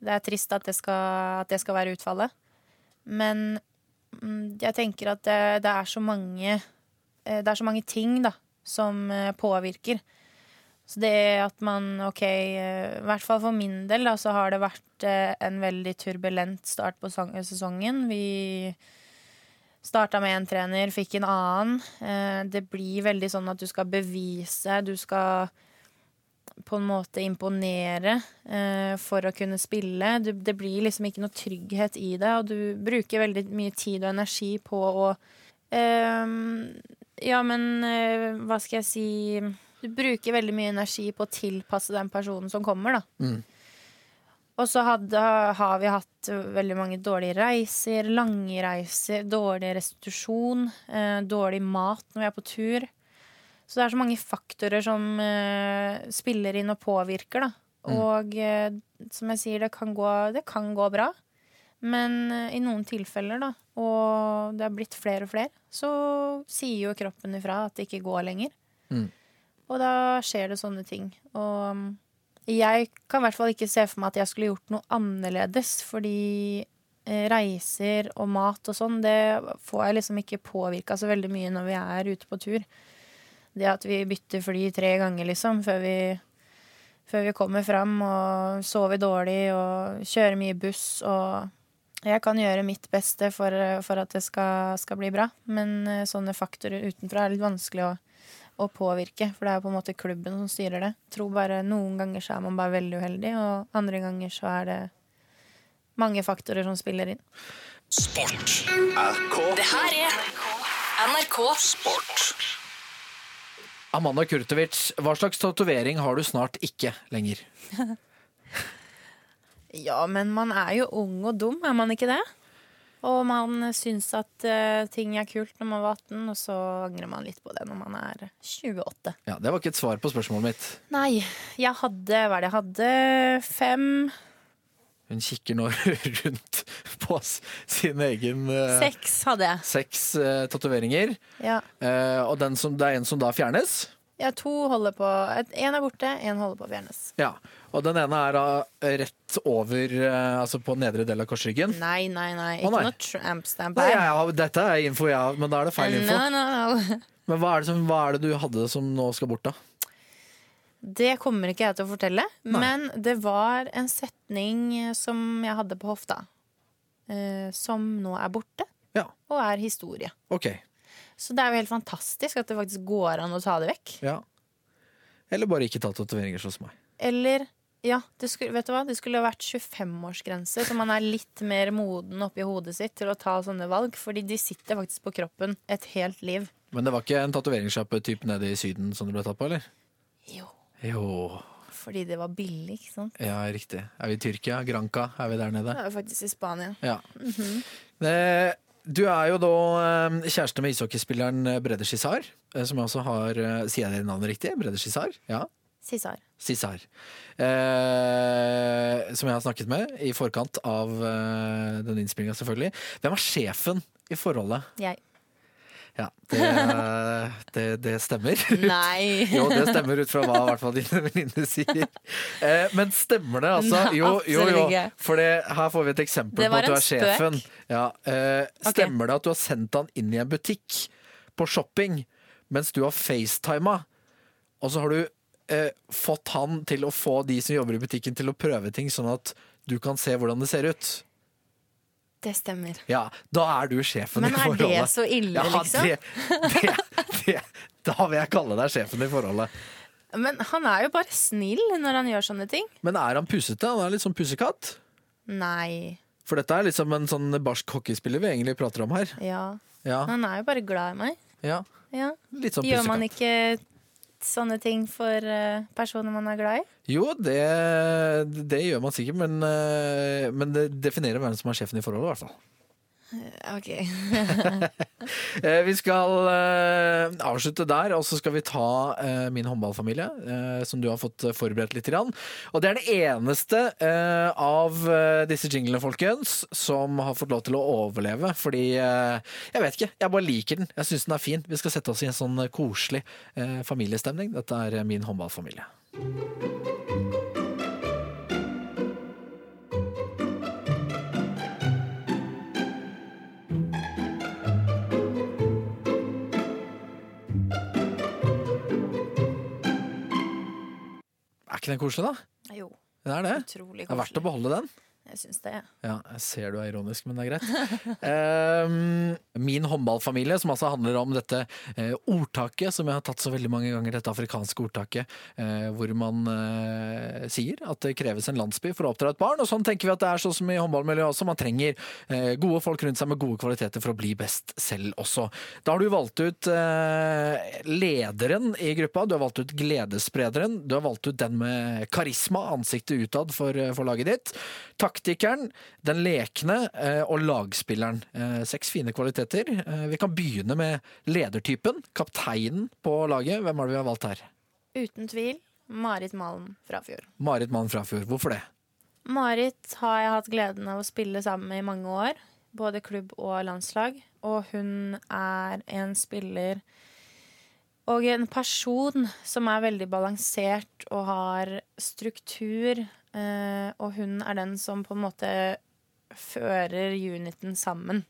det er trist at det skal, at det skal være utfallet. Men mm, jeg tenker at det, det er så mange Det er så mange ting da, som påvirker. Så det at man, ok, eh, i hvert fall for min del, da, så har det vært eh, en veldig turbulent start på sesongen. Vi starta med én trener, fikk en annen. Eh, Det blir veldig sånn at du skal bevise, du skal på en måte imponere for å kunne spille. Det blir liksom ikke noe trygghet i det, og du bruker veldig mye tid og energi på å Ja, men hva skal jeg si Du bruker veldig mye energi på å tilpasse den personen som kommer, da. Mm. Og så hadde, har vi hatt veldig mange dårlige reiser, lange reiser, dårlig restitusjon, eh, dårlig mat når vi er på tur. Så det er så mange faktorer som eh, spiller inn og påvirker, da. Og eh, som jeg sier, det kan, gå, det kan gå bra. Men eh, i noen tilfeller, da, og det har blitt flere og flere, så sier jo kroppen ifra at det ikke går lenger. Mm. Og da skjer det sånne ting. Og jeg kan i hvert fall ikke se for meg at jeg skulle gjort noe annerledes, fordi eh, reiser og mat og sånn, det får jeg liksom ikke påvirka så veldig mye når vi er ute på tur. Det at vi bytter fly tre ganger, liksom, før vi, før vi kommer fram, og sover dårlig og kjører mye buss og Jeg kan gjøre mitt beste for, for at det skal, skal bli bra, men eh, sånne faktorer utenfra er litt vanskelig å å påvirke, for det er jo på en måte klubben som styrer det. Jeg tror bare Noen ganger så er man bare veldig uheldig, og andre ganger så er det mange faktorer som spiller inn. Sport. Det her er NRK Sport. Amanda Kurtovic, hva slags tatovering har du snart ikke lenger? [laughs] Ja, men man er jo ung og dum, er man ikke det? Og man syns at uh, ting er kult når man var 18, og så angrer man litt på det når man er 28. Ja, Det var ikke et svar på spørsmålet mitt. Nei, jeg hadde Hva er det jeg hadde? Fem Hun kikker nå [laughs] rundt på sin egen uh, Seks hadde jeg. seks uh, tatoveringer. Ja. Og den som, det er en som da fjernes. Ja, to holder på Én er borte, én holder på å fjernes. Ja, Og den ene er da rett over, eh, altså på nedre del av korsryggen. Nei, nei, nei. Ikke noe tramp stamp her. Ja, dette er info ja. men da er det feil info. No, no, no. [laughs] Men hva er, det som, hva er det du hadde som nå skal bort, da? Det kommer ikke jeg til å fortelle, Nei. men det var en setning som jeg hadde på hofta. eh, som nå er borte, Ja, og er historie. ok. Så det er jo helt fantastisk at det faktisk går an å ta det vekk. Ja. Eller bare ikke ta tatoveringer som meg. Eller ja, det skulle, vet du hva? Det skulle vært 25-årsgrense, så man er litt mer moden oppi hodet sitt til å ta sånne valg. Fordi de sitter faktisk på kroppen et helt liv. Men det var ikke en tatoveringssjappe nede i Syden som du ble tatt på, eller? Jo, Jo, fordi det var billig, ikke sant. ja, riktig. Er vi i Tyrkia? Granca? Er vi der nede? Det er jo faktisk i Spania. Ja. Eh, Du er jo da eh, kjæreste med ishockeyspilleren Brede Cissar, eh, som jeg også har eh, Sier jeg navnet riktig? Brede Cissar? Ja. Cissar. Cissar. Eh, som jeg har snakket med i forkant av eh, den innspillinga, selvfølgelig. Hvem er sjefen i forholdet? Jeg. Ja, det, det, det stemmer. [laughs] Nei. [laughs] Jo, det stemmer ut fra hva i hvert fall dine venninner sier. Eh, men stemmer det, altså? Jo, jo, jo. For det, her får vi et eksempel på at du er sjefen. spøk. Ja, eh, Stemmer det at du har sendt han inn i en butikk på shopping mens du har facetima, og så har du eh, fått han til å få de som jobber i butikken til å prøve ting, sånn at du kan se hvordan det ser ut? Det stemmer. Ja, da er du sjefen i forholdet. Men er det så ille, ja, liksom? Det, det, det, da vil jeg kalle deg sjefen i forholdet. Men han er jo bare snill når han gjør sånne ting. Men er han pusete? Han er litt sånn pussekatt? Nei. For dette er liksom en sånn barsk hockeyspiller vi egentlig prater om her. Ja. Ja, Han er jo bare glad i meg. ja Ja. litt sånn Gjør man ikke sånne ting for eh, personer man er glad i? Jo, det, det gjør man sikkert, men, eh, men det definerer hvem som er sjefen i forholdet, i hvert fall. Ok. [laughs] Eh, Vi skal uh, avslutte der, og så skal vi ta uh, min håndballfamilie, uh, som du har fått eh, forberedt litt. Grann. Og det er den eneste eh, av eh, disse jinglene, folkens, som har fått lov til å overleve. Fordi eh, Jeg vet ikke, jeg bare liker den. Jeg syns den er fin. Vi skal sette oss i en sånn eh, koselig eh, familiestemning. Dette er eh, min håndballfamilie. Er ikke den koselig, da? Jo, Det er det. utrolig Det er verdt å beholde den. Jeg syns det. Ja, jeg ser du er ironisk, men det er greit. um, [laughs] min håndballfamilie, som altså handler om dette uh, ordtaket som jeg har tatt så veldig mange ganger, dette afrikanske ordtaket, uh, hvor man uh, sier at det kreves en landsby for å oppdra et barn. Og sånn tenker vi at det er sånn som i håndballmiljøet også. Man trenger gode folk rundt seg med gode kvaliteter for å bli best selv også. Da har du valgt ut lederen i gruppa, du har valgt ut gledessprederen, du har valgt ut den med karisma, ansiktet utad for, for laget ditt. Taktikeren, den lekne eh, og lagspilleren. Eh, seks fine kvaliteter. Eh, vi kan begynne med ledertypen, kapteinen på laget. Hvem er det vi har valgt her? Uten tvil Marit Malen Frafjord. Marit Mann Frafjord. Hvorfor det? Marit har jeg hatt gleden av å spille sammen med i mange år. Både klubb og landslag. Og hun er en spiller og en person som er veldig balansert og har struktur. Eh, og hun er den som på en måte fører uniten sammen.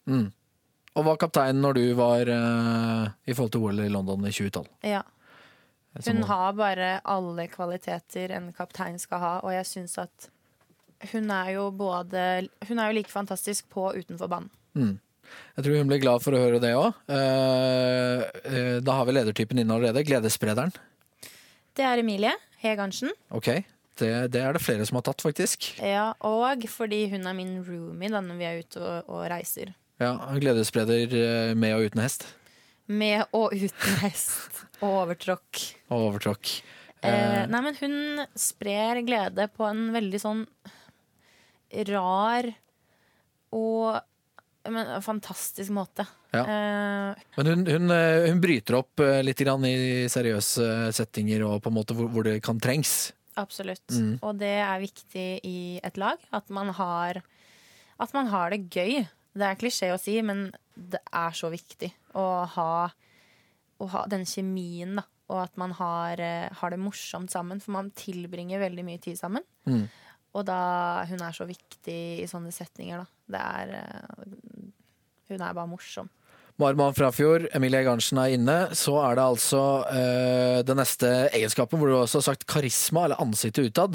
Og var kaptein når du var uh, i forhold til OL i London i 2012. Ja. Hun har bare alle kvaliteter en kaptein skal ha, og jeg syns at hun er jo både Hun er jo like fantastisk på og utenfor banen. Jeg tror hun blir glad for å høre det òg. da har vi ledertypen inne allerede. Gledessprederen. Det er Emilie Hegarnsen. Ok, det, det er det flere som har tatt, faktisk. Ja, og fordi hun er min roomie da når vi er ute og, og reiser. Ja, Gledesspreder eh, med og uten hest. Med og uten hest og overtråkk. Og overtråkk. Eh, nei, men hun sprer glede på en veldig sånn rar og men, fantastisk måte. Ja. Eh, Men hun, hun, eh, hun bryter opp eh, litt grann i seriøse settinger og på en måte hvor, hvor det kan trengs. Absolutt. Mm. Og det er viktig i et lag. At man har, at man har det gøy. Det er klisjé å si, men det er så viktig å ha, å ha den kjemien, da. Og at man har, eh, har det morsomt sammen. For man tilbringer veldig mye tid sammen. Mm. Og da Hun er så viktig i sånne settinger, da. Det er eh, Hun er bare morsom. Marman Frafjord, Emilie Garnsen er inne. Så er det altså uh, den neste egenskapen, hvor du også har sagt karisma, eller ansiktet utad.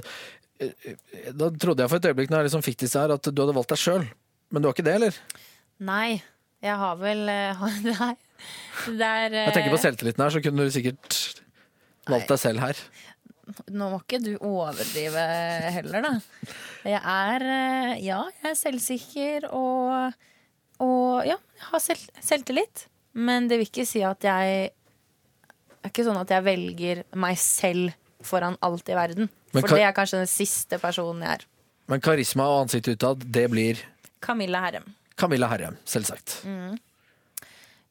Eh, eh, Da trodde jeg for et øyeblikk når jeg liksom fikk disse her, at du hadde valgt deg sjøl. Men du har ikke det, eller? Nei, jeg har vel [laughs] Nei. Det er Jeg tenker på selvtilliten her, så kunne du sikkert valgt deg selv her. Nå må ikke du overdrive heller, da. Jeg er Ja, jeg er selvsikker og, og ja, jeg har selv, selvtillit. Men det vil ikke si at jeg Det er ikke sånn at jeg velger meg selv foran alt i verden. Men For det er kanskje den siste personen jeg er. Men karisma og ansikt utad, det blir Camilla Herrem. Camilla Herrem, selvsagt.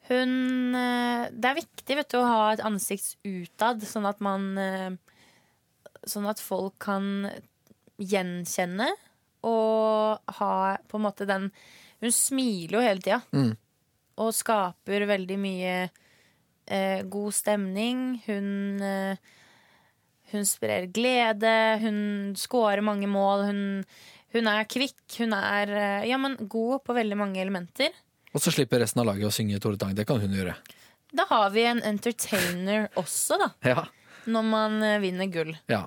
Hun eh, Det er viktig vet du, å ha et ansikt utad, sånn at man eh, Sånn at folk kan gjenkjenne og ha på en måte den Hun smiler jo hele tida. Mm. Og skaper veldig mye eh, god stemning. Hun eh, hun sprer glede, hun scorer mange mål. Hun, Hun er kvikk, hun er eh, ja, men god på veldig mange elementer. Og så slipper resten av laget å synge Tore Tang. Det kan hun gjøre. Da har vi en entertainer også, da. Ja. Når man eh, vinner gull. ja.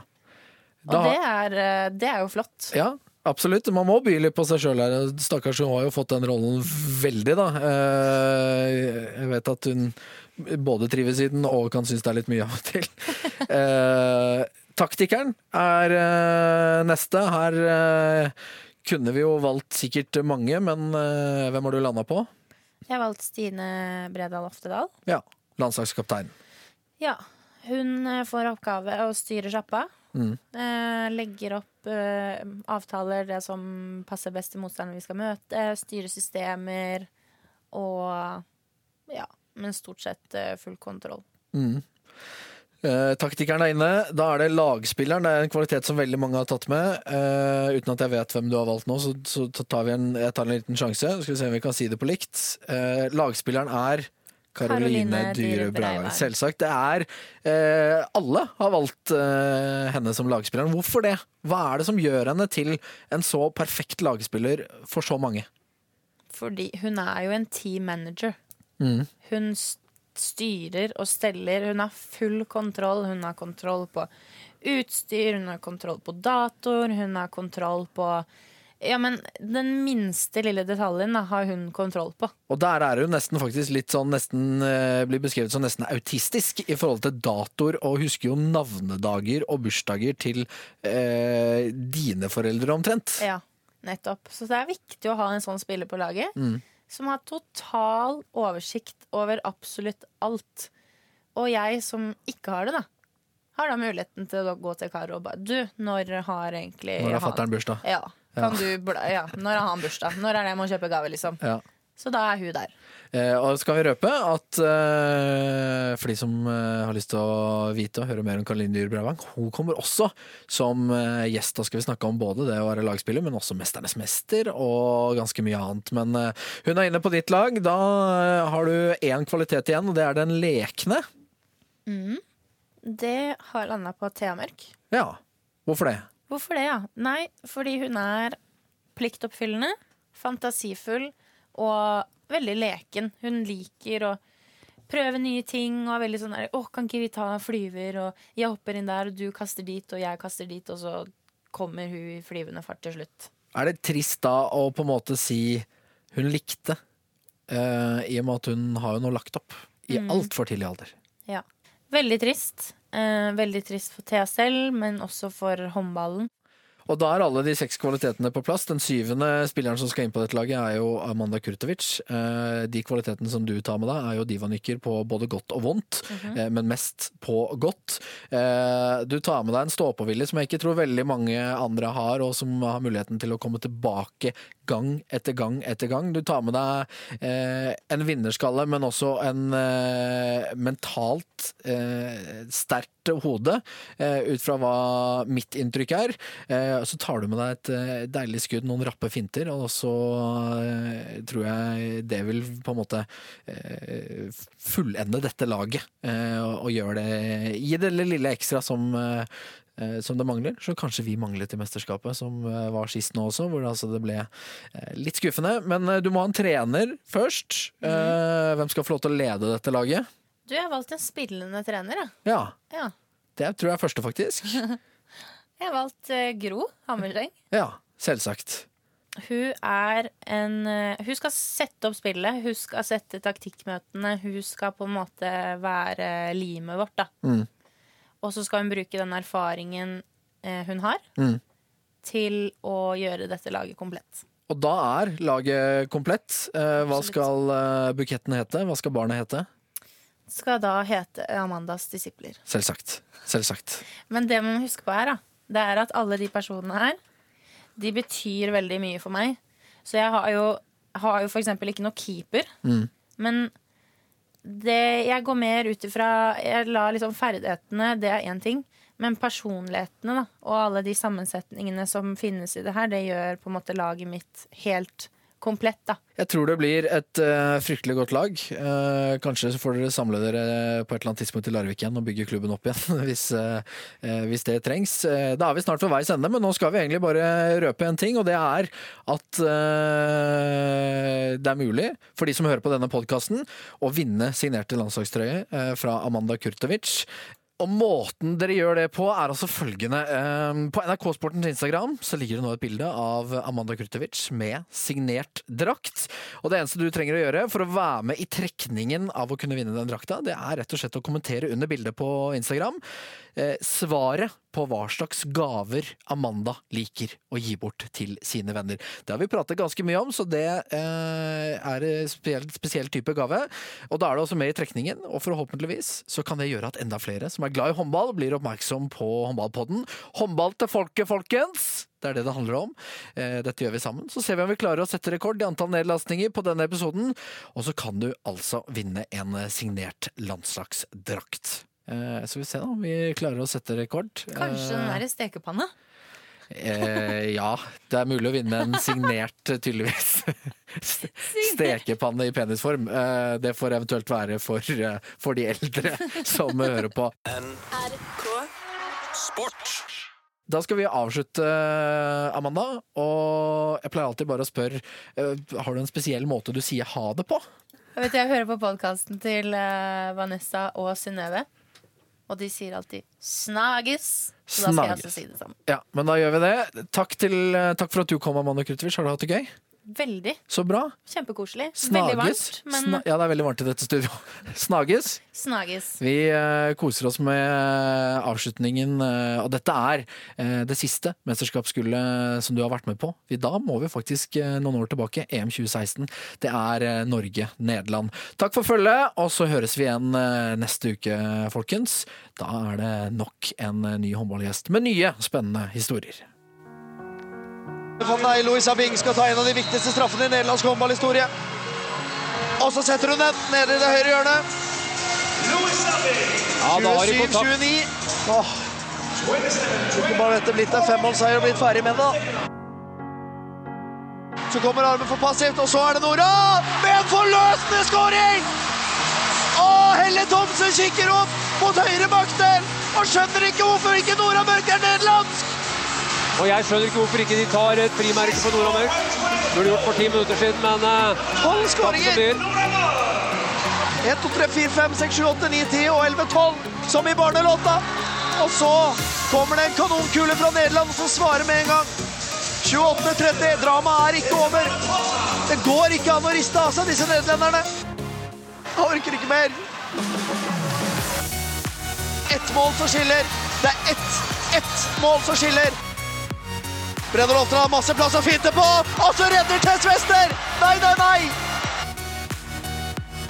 Og det er, eh, det er jo flott. Ja, absolutt. Man må by litt på seg sjøl her. Stakkars, hun har jo fått den rollen veldig, da. Eh, Jeg vet at hun både trives i den og kan synes det er litt mye av og til. [laughs] Eh, Taktikeren er eh, neste. Her kunne vi jo valgt sikkert mange, men hvem har du landa på? Jeg har valgt Stine Bredal Oftedal. Ja, landslagskaptein. Ja, hun får oppgave å styre sjappa. Mm. Eh, legger opp eh, avtaler, det som passer best til motstanderen vi skal møte. Styre systemer og ja, men stort sett eh, full kontroll. Mm. Eh, taktikeren er inne. Da er det lagspilleren. Det er en kvalitet som veldig mange har tatt med. Eh, uten at jeg vet hvem du har valgt nå, så, så tar vi en, jeg tar en liten sjanse. Skal vi se om vi kan si det på likt. Eh, lagspilleren er Karoline Dyhre. Breivang. Selvsagt. Det er eh, Alle har valgt eh, henne som lagspilleren. Hvorfor det? Hva er det som gjør henne til en så perfekt lagspiller for så mange? Fordi hun er jo en team manager. Mm. Hun styrer og steller. Hun har full kontroll. Hun har kontroll på utstyr, hun har kontroll på datoer, hun har kontroll på Ja, men den minste lille detaljen da, har hun kontroll på. Og der er hun nesten faktisk litt sånn nesten eh, blir beskrevet som nesten autistisk i forhold til datoer, og husker jo navnedager og bursdager til eh, dine foreldre omtrent. Ja, nettopp. Så det er viktig å ha en sånn spiller på laget. Mm. Som har total oversikt over absolutt alt. Og jeg som ikke har det, da, har da muligheten til å gå til Karo og bare Du, når har egentlig Når har fatter'n bursdag? Ja. Kan du bla, ja. Når har han bursdag? Når er det jeg må kjøpe gave, liksom? Ja. Så da er hun der. Eh, og skal vi røpe at eh, for de som eh, har lyst til å vite og høre mer om Karoline Dyhr Breivang, hun kommer også som eh, gjest. Da skal vi snakke om både det å være lagspiller, men også Mesternes mester og ganske mye annet. Men eh, hun er inne på ditt lag. Da eh, har du én kvalitet igjen, og det er den lekne. Det har landa på Thea Mørk. Ja, hvorfor det? Hvorfor det, ja? Nei, fordi hun er pliktoppfyllende, fantasifull og veldig leken. Hun liker å prøve nye ting og er veldig sånn der Å, kan ikke vi ta en flyver, og jeg hopper inn der, og du kaster dit, og jeg kaster dit, og så kommer hun i flyvende fart til slutt. Er det trist da å på en måte si hun likte, uh, i og med at hun har jo nå lagt opp i Mm. altfor tidlig alder? Ja. Veldig trist. Eh, veldig trist for selv, men også for håndballen. Og da er alle de seks kvalitetene på plass. Den syvende spilleren som skal inn på dette laget, er jo Amanda Kurtovic. Eh, De kvalitetene som du tar med deg, er jo divanykker på både godt og vondt, eh, men mest på godt. Eh, Du tar med deg en stå-på-vilje som jeg ikke tror veldig mange andre har, og som har muligheten til å komme tilbake gang etter gang etter gang. Du tar med deg en vinnerskalle, men også en mentalt sterkt hode, eh, ut fra hva mitt inntrykk er. Eh, så tar du med deg et eh, deilig skudd, noen rappe finter, og så tror jeg det vil på en måte fullende dette laget. Og, gjøre det Gi det lille ekstra som som det mangler, som kanskje vi manglet i mesterskapet, som var sist nå også, hvor det, altså det ble litt skuffende. Men du må ha en trener først. Mm. Hvem skal få lov til å lede dette laget? Du, jeg har valgt en spillende trener, jeg. Ja, Ja. det tror jeg er første, faktisk. [laughs] Jeg har valgt eh, Gro Hammerseng. Ja, selvsagt. Hun er en eh, Hun skal sette opp spillet, hun skal sette taktikkmøtene. Hun skal på en måte være limet vårt, da. Mm. Og så skal hun bruke den erfaringen eh, hun har, Mm. til å gjøre dette laget komplett. Og da er laget komplett. Hva skal bukettene buketten hete? Hva skal barnet hete? Skal da hete Amandas disipler. Selvsagt. Selvsagt. Men det man må huske på her, da, det er at alle de personene her, de betyr veldig mye for meg. Så jeg har jo, har jo for eksempel ikke noe keeper. Mm. Men det, jeg går mer ut ifra Jeg lar liksom ferdighetene, det er én ting. Men personlighetene da, og alle de sammensetningene som finnes i det her, det gjør på en måte laget mitt helt komplett, da. Jeg tror det blir et uh, fryktelig godt lag. Uh, kanskje så får dere samle dere på et eller annet tidspunkt i Larvik igjen og bygge klubben opp igjen, [laughs] hvis, uh, hvis det trengs. Da er vi snart ved veis ende, men nå skal vi egentlig bare røpe en ting, og det er at det er mulig for de som hører på denne podkasten, å vinne signerte landslagstrøye fra Amanda Kurtovic. Og måten dere gjør det på, er altså følgende. Eh, På NRK Sportens Instagram så ligger det nå et bilde av Amanda Krutovic med signert drakt. Og det eneste du trenger å gjøre for å være med i trekningen av å kunne vinne den drakta, det er rett og slett å kommentere under bildet på Instagram eh, svaret på hva slags gaver Amanda liker å gi bort til sine venner. Det har vi pratet ganske mye om, så det eh, er en spesiell, spesiell type gave. Og da er det også med i trekningen, og forhåpentligvis så kan det gjøre at enda flere som er glad i håndball, blir oppmerksom på håndballpodden. Håndball til folket, folkens! Det er det det handler om. Eh, Dette gjør vi sammen. Så ser vi om vi klarer å sette rekord i antall nedlastninger på denne episoden. Og så kan du altså vinne en signert landslagsdrakt. Eh, Så vi ser da om vi klarer å sette rekord. Kanskje den der stekepanna? Eh, ja, det er mulig å vinne en signert, tydeligvis. [laughs] Stekepanne i penisform. Eh, det får eventuelt være for, eh, for de eldre som hører på. NRK Sport. Da skal vi avslutte, Amanda. Og jeg pleier alltid bare å spørre eh, Har du en spesiell måte du sier ha det på? Jeg vet, jeg hører på podkasten til eh, Vanessa og Synnøve. Og de sier alltid 'snages'. Så da skal jeg Snages. også si det samme. Ja, men da gjør vi det. Takk, til, takk for at du kom, Amanda Krutovic. Har du hatt det gøy? Veldig. Så bra. Kjempekoselig. Veldig varmt, men Sna ja, det er veldig varmt i dette studio. [laughs] Snages. snages. Vi uh, koser oss med avslutningen, uh, og dette er eh, det siste mesterskapsgullet som du har vært med på. Vi, da må vi faktisk eh, noen år tilbake. EM 2016. Det er eh, Norge-Nederland. Takk for følget, og så høres vi igjen eh, neste uke, folkens. Da er det nok en eh, ny håndballgjest med nye, spennende historier. Van Dijk, Louisa Bing skal ta en av de viktigste straffene i nederlandsk håndballhistorie. Og så setter hun den nede i det høyre hjørnet. Ja, da har de kontakt. 27-29. Åh. Ikke bare dette blitt en femmålsseier og blitt ferdig med det. da. Så kommer armen for passivt, og så er det Nora med en forløsende skåring! Og Helle Thomsen kikker opp mot høyre bakdel og skjønner ikke hvorfor ikke Nora Mørk er nederlandsk. Og jeg skjønner ikke hvorfor ikke de tar et frimerke på Nora Mørk. Burde gjort for ti minutter siden, men eh, Tolv uh, skåringer! byr. 1, 2, 3, 4, 5, 6, 7, 8, 9, 10 og 11, 12, som i barnelåta. Og så kommer det en kanonkule fra Nederland som svarer med en gang. 28-30, dramaet er ikke over. Det går ikke an å riste av seg disse nederlenderne. Jeg orker ikke mer. Ett mål som skiller. Det er ett, ett mål som skiller. Brenner Loften har masse plass å finte på, og så redder Tess Wester! Nei, nei, nei!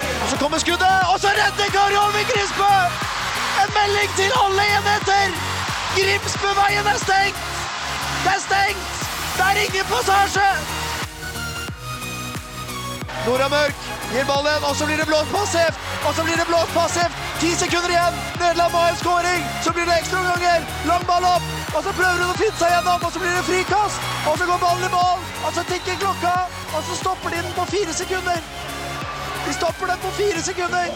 Og så kommer skuddet, og så redder Kari Grimsbø! En melding til alle enheter! Grimsbøveien er stengt! Det er stengt! Det er ingen passasje! Nora Mørk gir ballen, og så blir det blåst passivt! Og så blir det blåst passivt! Ti sekunder igjen! Nederland må ha en skåring! Så blir det ekstraomganger! Lang ball opp! Og så prøver hun å finne seg gjennom, og så blir det frikast! Og så går ballen i mål! Og så tikker klokka! Og så stopper de den på fire sekunder! De stopper den på fire sekunder.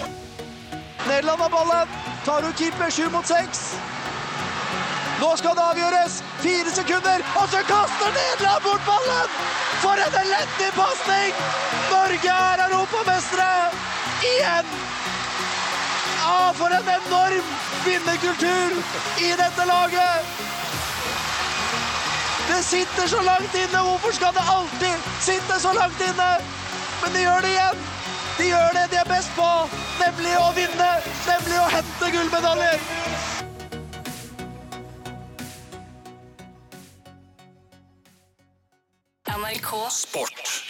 Nederland har ballen. Tar hun keeper sju mot seks. Nå skal det avgjøres. Fire sekunder, og så kaster Nederland bort ballen! For en elendig pasning! Norge er europamestere! Igjen! Ja, for en enorm vinnerkultur i dette laget! Det sitter så langt inne. Hvorfor skal det alltid sitte så langt inne? Men de gjør det igjen. De gjør det de er best på, nemlig å vinne, nemlig å hente gullmedaljer. NRK Sport.